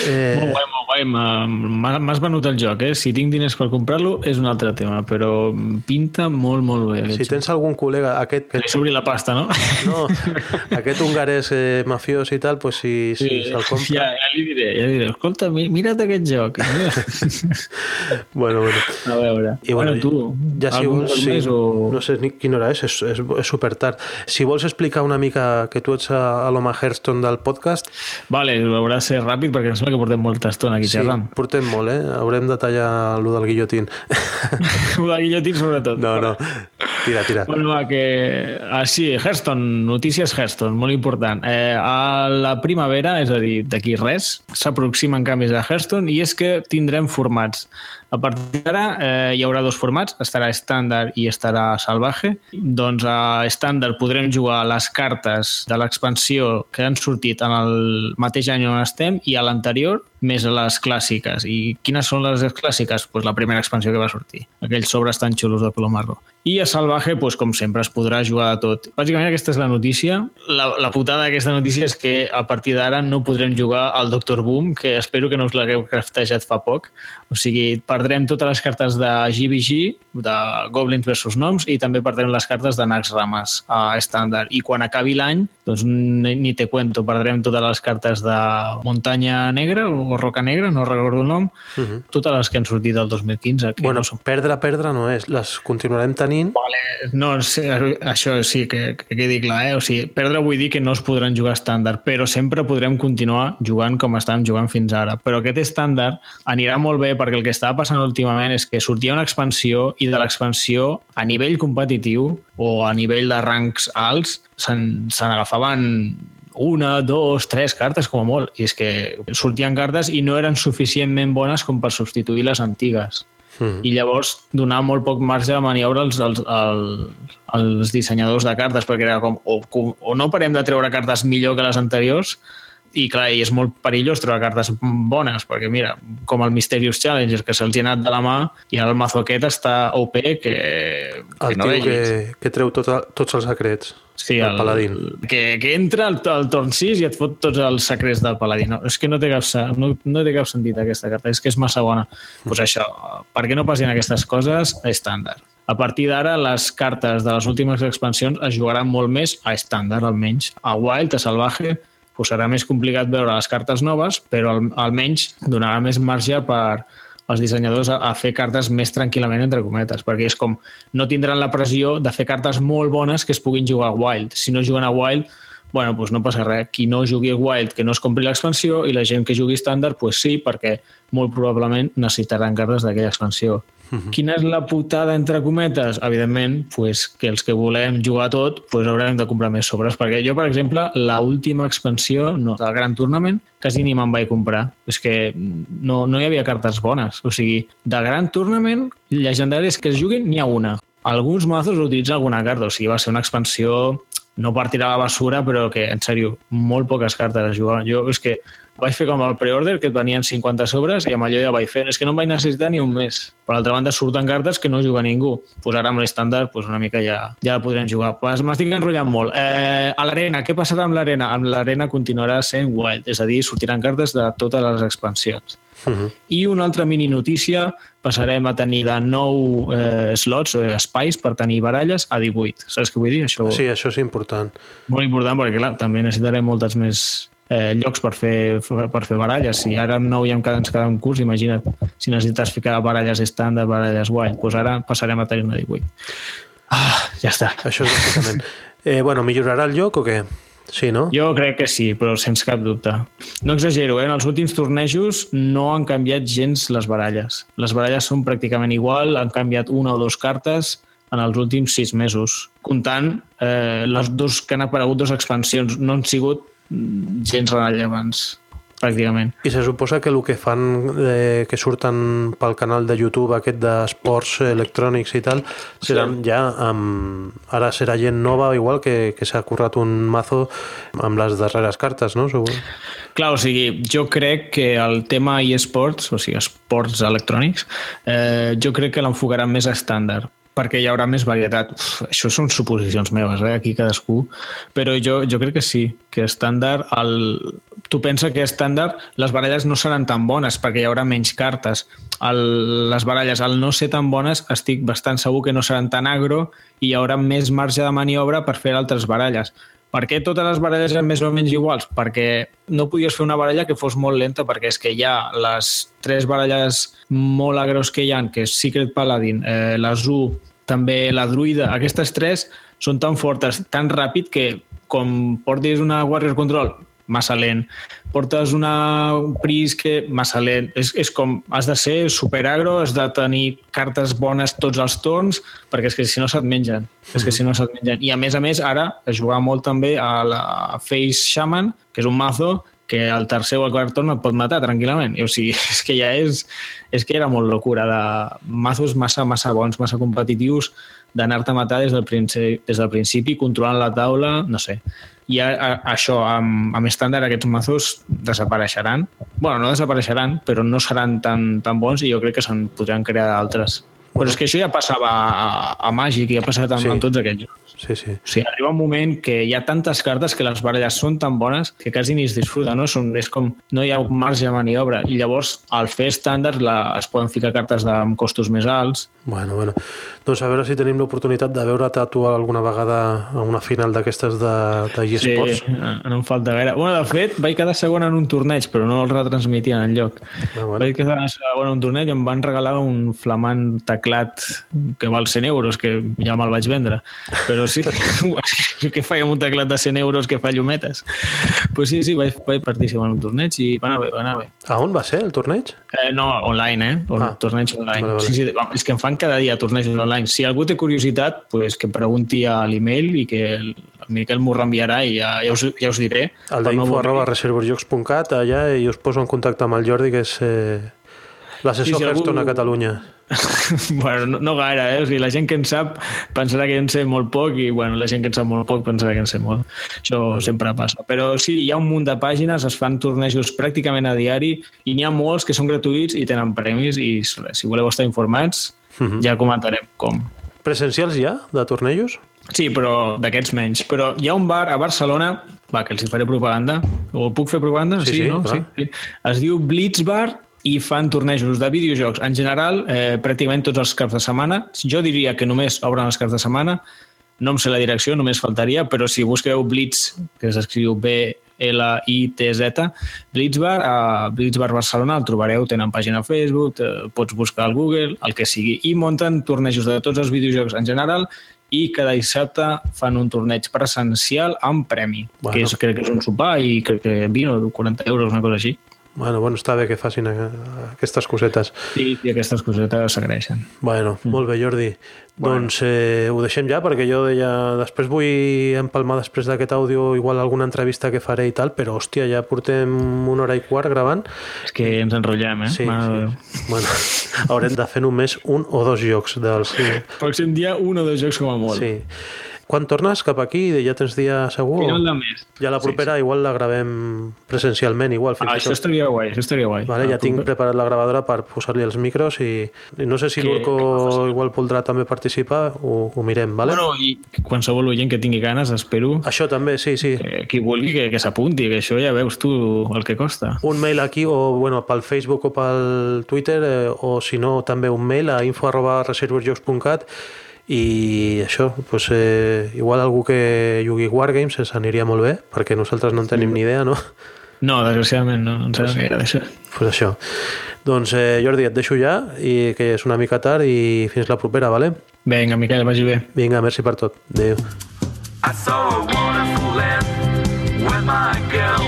Eh... Molt guai, molt guai. guai, m'ha- m'ha- m'has venut el joc, eh? Si tinc diners per comprar-lo és un altre tema, però pinta molt, molt bé. Si tens algun col·lega, aquest, Li aquest sobri la pasta, no? no, aquest hongarès eh, mafiós i tal, pues si, si se'l compra... ja, ja li diré, ja li diré. Escolta, mi- mira't aquest joc. *laughs* Bueno, bueno. A veure. I bueno, bueno, tu, ja si vols, sí, més o... no sé ni quina hora és, és, és, és super tard. Si vols explicar una mica que tu ets a, a l'Home Hearthstone del podcast, Vale, haurà de ser ràpid perquè em sembla que portem molta estona aquí sí, xerrant. portem molt, eh? Haurem de tallar lo del guillotín. *laughs* La guillotín sobretot. No, no, tira, tira. Bueno, va, que... Ah, sí, Hearthstone, notícies Hearthstone, molt important. Eh, a la primavera, és a dir, d'aquí res, s'aproximen canvis a Hearthstone i és que tindrem formats. A partir d'ara eh, hi haurà dos formats, estarà estàndard i estarà salvaje. Doncs a estàndard podrem jugar les cartes de l'expansió que han sortit en el mateix any on estem i a l'anterior més a les clàssiques. I quines són les clàssiques? Pues la primera expansió que va sortir. Aquells sobres tan xulos de color marró. I a Salvaje, pues, com sempre, es podrà jugar de tot. Bàsicament aquesta és la notícia. La, la putada d'aquesta notícia és que a partir d'ara no podrem jugar al Doctor Boom, que espero que no us l'hagueu craftejat fa poc. O sigui, perdrem totes les cartes de GBG, de Goblins versus Noms, i també perdrem les cartes de Nax Ramas a estàndard. I quan acabi l'any, doncs ni, ni te cuento, perdrem totes les cartes de Muntanya Negra o Roca Negra, no recordo el nom, uh -huh. totes les que han sortit del 2015. Que Bueno, no són perdre, perdre no és. Les continuarem tenint. Vale, no, sí, això sí, que, que quedi clar, eh? O sigui, perdre vull dir que no es podran jugar estàndard, però sempre podrem continuar jugant com estàvem jugant fins ara. Però aquest estàndard anirà molt bé perquè el que estava passant últimament és que sortia una expansió i de l'expansió a nivell competitiu o a nivell de ranks alts se n'agafaven una, dos, tres cartes com a molt. I és que sortien cartes i no eren suficientment bones com per substituir les antigues Mm. i llavors donar molt poc marge de maniobra als, als, als, als dissenyadors de cartes perquè era com o, o no parem de treure cartes millor que les anteriors i clar, i és molt perillós treure cartes bones, perquè mira, com el Mysterious Challenger, que se'ls ha anat de la mà i ara el mazo aquest està OP que, que El no tio que, que treu tot, tots els secrets. Sí, el paladín. Que, que entra al, al torn 6 i et fot tots els secrets del paladí. No, és que no té, cap, no, no té cap sentit aquesta carta, és que és massa bona. Doncs pues això, perquè no passin aquestes coses, estàndard. A partir d'ara, les cartes de les últimes expansions es jugaran molt més a estàndard, almenys. A Wild, a Salvaje, pues serà més complicat veure les cartes noves, però al, almenys donarà més marge per als dissenyadors a, a fer cartes més tranquil·lament, entre cometes, perquè és com no tindran la pressió de fer cartes molt bones que es puguin jugar a Wild. Si no juguen a Wild, bueno, doncs no passa res. Qui no jugui a Wild, que no es compri l'expansió, i la gent que jugui estàndard, doncs sí, perquè molt probablement necessitaran cartes d'aquella expansió. Quina és la putada, entre cometes? Evidentment, pues, que els que volem jugar tot pues, haurem de comprar més sobres, perquè jo, per exemple, la última expansió no, del Gran Tournament quasi ni me'n vaig comprar. És que no, no hi havia cartes bones. O sigui, de Gran Tournament, llegendaris que es juguin, n'hi ha una. Alguns mazos utilitzen alguna carta, o sigui, va ser una expansió no per tirar la basura, però que, en sèrio, molt poques cartes es jugaven. Jo és que vaig fer com el pre-order, que et venien 50 sobres, i amb allò ja vaig fer. És que no em vaig necessitar ni un mes. Per altra banda, surten cartes que no juga ningú. Pues ara amb l'estàndard pues una mica ja, ja la podrem jugar. Pues M'estic enrotllant molt. Eh, a l'arena, què passarà amb l'arena? Amb l'arena continuarà sent wild, és a dir, sortiran cartes de totes les expansions. Uh -huh. I una altra mini notícia, passarem a tenir de 9 eh, slots, eh, espais per tenir baralles a 18. Saps què vull dir? Això Sí, això és important. molt important perquè, clar, també necessitarem moltes més eh, llocs per fer, per fer baralles. Si ara amb 9 ja em queda, ens queda un curs, imagina't si necessites ficar baralles estàndard, baralles wild, doncs ara passarem a tenir-ne 18. Ah, ja està. Això és bàsicament. Eh, bueno, millorarà el lloc o què? Sí, no? Jo crec que sí, però sense cap dubte. No exagero, eh? en els últims tornejos no han canviat gens les baralles. Les baralles són pràcticament igual, han canviat una o dues cartes en els últims sis mesos. Comptant eh, les dos que han aparegut, dues expansions, no han sigut gens rellevants, pràcticament. I se suposa que el que fan, eh, que surten pel canal de YouTube aquest d'esports electrònics i tal, seran sí. ja amb... Ara serà gent nova, igual que, que s'ha currat un mazo amb les darreres cartes, no? Segur. Clar, o sigui, jo crec que el tema eSports, o sigui, esports electrònics, eh, jo crec que l'enfocaran més a estàndard perquè hi haurà més varietat. Uf, això són suposicions meves, eh? aquí cadascú. Però jo, jo crec que sí, que estàndard... El... Tu pensa que estàndard les baralles no seran tan bones perquè hi haurà menys cartes. El, les baralles, al no ser tan bones, estic bastant segur que no seran tan agro i hi haurà més marge de maniobra per fer altres baralles. Per què totes les baralles eren més o menys iguals? Perquè no podies fer una baralla que fos molt lenta, perquè és que hi ha les tres baralles molt agros que hi han, que és Secret Paladin, eh, la Zoo, també la Druida, aquestes tres són tan fortes, tan ràpid que com portis una Warrior Control massa lent. Portes una pris que massa lent. És, és com, has de ser superagro, has de tenir cartes bones tots els torns, perquè és que si no se't mengen. Mm -hmm. És que si no se't mengen. I a més a més, ara es juga molt també a la Face Shaman, que és un mazo que el tercer o el quart torn et pot matar tranquil·lament. I, o sigui, *laughs* és que ja és, és que era molt locura de mazos massa, massa bons, massa competitius, d'anar-te a matar des del, principi, des del principi, controlant la taula, no sé i a, a, això, amb, amb estàndard, aquests mazos desapareixeran. bueno, no desapareixeran, però no seran tan, tan bons i jo crec que se'n podran crear altres. Però és que això ja passava a, a Màgic i ha passat amb, sí. amb tots aquests jocs. Sí, sí. O sigui, arriba un moment que hi ha tantes cartes que les baralles són tan bones que quasi ni es disfruta, no? Són, és com, no hi ha marge de maniobra. I llavors, al fer estàndards, la, es poden ficar cartes de, amb costos més alts. Bueno, bueno. Doncs a veure si tenim l'oportunitat de veure-te tu alguna vegada a una final d'aquestes de, de eSports. Sí, no em falta gaire. Bueno, de fet, vaig quedar segon en un torneig, però no el retransmitien en lloc. Ah, bueno. Vaig quedar segon en un torneig i em van regalar un flamant teclat que val 100 euros, que ja me'l vaig vendre. Però sí, *laughs* que amb un teclat de 100 euros que fa llumetes. pues sí, sí, vaig, vaig participar en un torneig i va anar bé, va anar bé. A on va ser el torneig? Eh, no, online, eh? Un ah. torneig online. Vale, vale. Sí, sí, és que em fan cada dia tornejos online. Si algú té curiositat, pues que pregunti a l'email i que el, el Miquel m'ho reenviarà i ja, ja, us, ja us diré. El d'info no arroba reservorjocs.cat allà i us poso en contacte amb el Jordi que és eh, l'assessor sí, si Hearthstone algú... a Catalunya. *laughs* bueno, no, no gaire, eh? O sigui, la gent que en sap pensarà que en sé molt poc i bueno, la gent que en sap molt poc pensarà que en sé molt. Això mm. sempre passa. Però sí, hi ha un munt de pàgines, es fan tornejos pràcticament a diari i n'hi ha molts que són gratuïts i tenen premis i si voleu estar informats mm -hmm. ja comentarem com. Presencials ja, de tornejos? Sí, però d'aquests menys. Però hi ha un bar a Barcelona, va, que els hi faré propaganda, o puc fer propaganda? Sí, sí, sí no? sí, sí. Es diu Blitz Bar i fan tornejos de videojocs. En general, eh, pràcticament tots els caps de setmana. Jo diria que només obren els caps de setmana. No em sé la direcció, només faltaria, però si busqueu Blitz, que s'escriu B-L-I-T-Z, Blitzbar, a Blitzbar Barcelona el trobareu, tenen pàgina a Facebook, pots buscar al Google, el que sigui, i munten tornejos de tots els videojocs en general i cada dissabte fan un torneig presencial amb premi, bueno. que és, crec que és un sopar i crec que 20 o 40 euros, una cosa així. Bueno, bueno, està bé que facin aquestes cosetes. Sí, i aquestes cosetes s'agraeixen. Bueno, mm. molt bé, Jordi. Bueno. Doncs eh, ho deixem ja, perquè jo deia... Després vull empalmar després d'aquest àudio igual alguna entrevista que faré i tal, però hòstia, ja portem una hora i quart gravant. És que ens enrotllem, eh? Sí, sí. Bueno, *laughs* haurem de fer només un o dos jocs dels... Pròxim dia un o dos jocs com a molt. Sí. Quan tornes cap aquí? Ja tens dia segur? Final de mes. Ja la propera sí, sí. igual la gravem presencialment, igual. Fins ah, això estaria guai, això estaria guai. Vale, ja tinc preparat la gravadora per posar-li els micros i, i no sé si l'Urco igual voldrà també participar, ho, ho mirem, vale? Bueno, i qualsevol oient que tingui ganes, espero... Això també, sí, sí. Que, qui vulgui que, que s'apunti, que això ja veus tu el que costa. Un mail aquí, o bueno, pel Facebook o pel Twitter, eh, o si no, també un mail a info arroba reservorsjocs.cat i això, doncs, eh, igual algú que jugui Wargames ens aniria molt bé, perquè nosaltres no en tenim ni idea, no? No, desgraciadament no, no sabem gaire d'això. Pues això. Doncs eh, Jordi, et deixo ja, i que és una mica tard i fins la propera, vale? Vinga, Miquel, vagi bé. Vinga, merci per tot. Adéu. I saw a wonderful land with my girl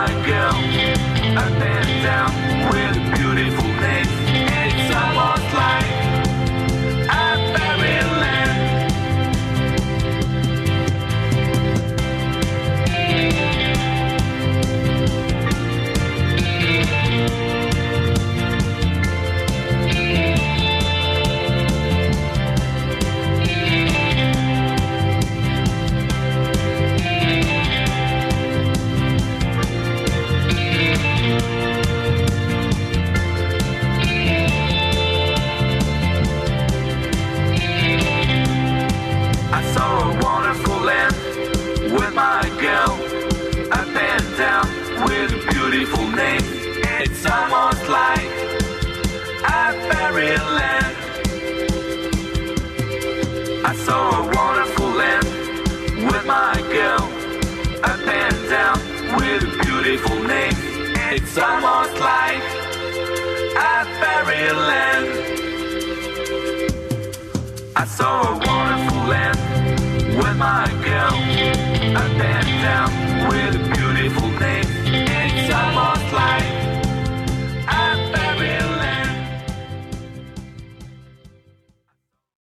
my girl. I saw a wonderful land with my girl. I bent down with a beautiful name. It's almost like a fairyland. I saw a wonderful land with my girl. I bent down with a beautiful name. It's almost like a fairyland. I saw a wonderful land with my girl. I danced down with a beautiful name. It's almost like.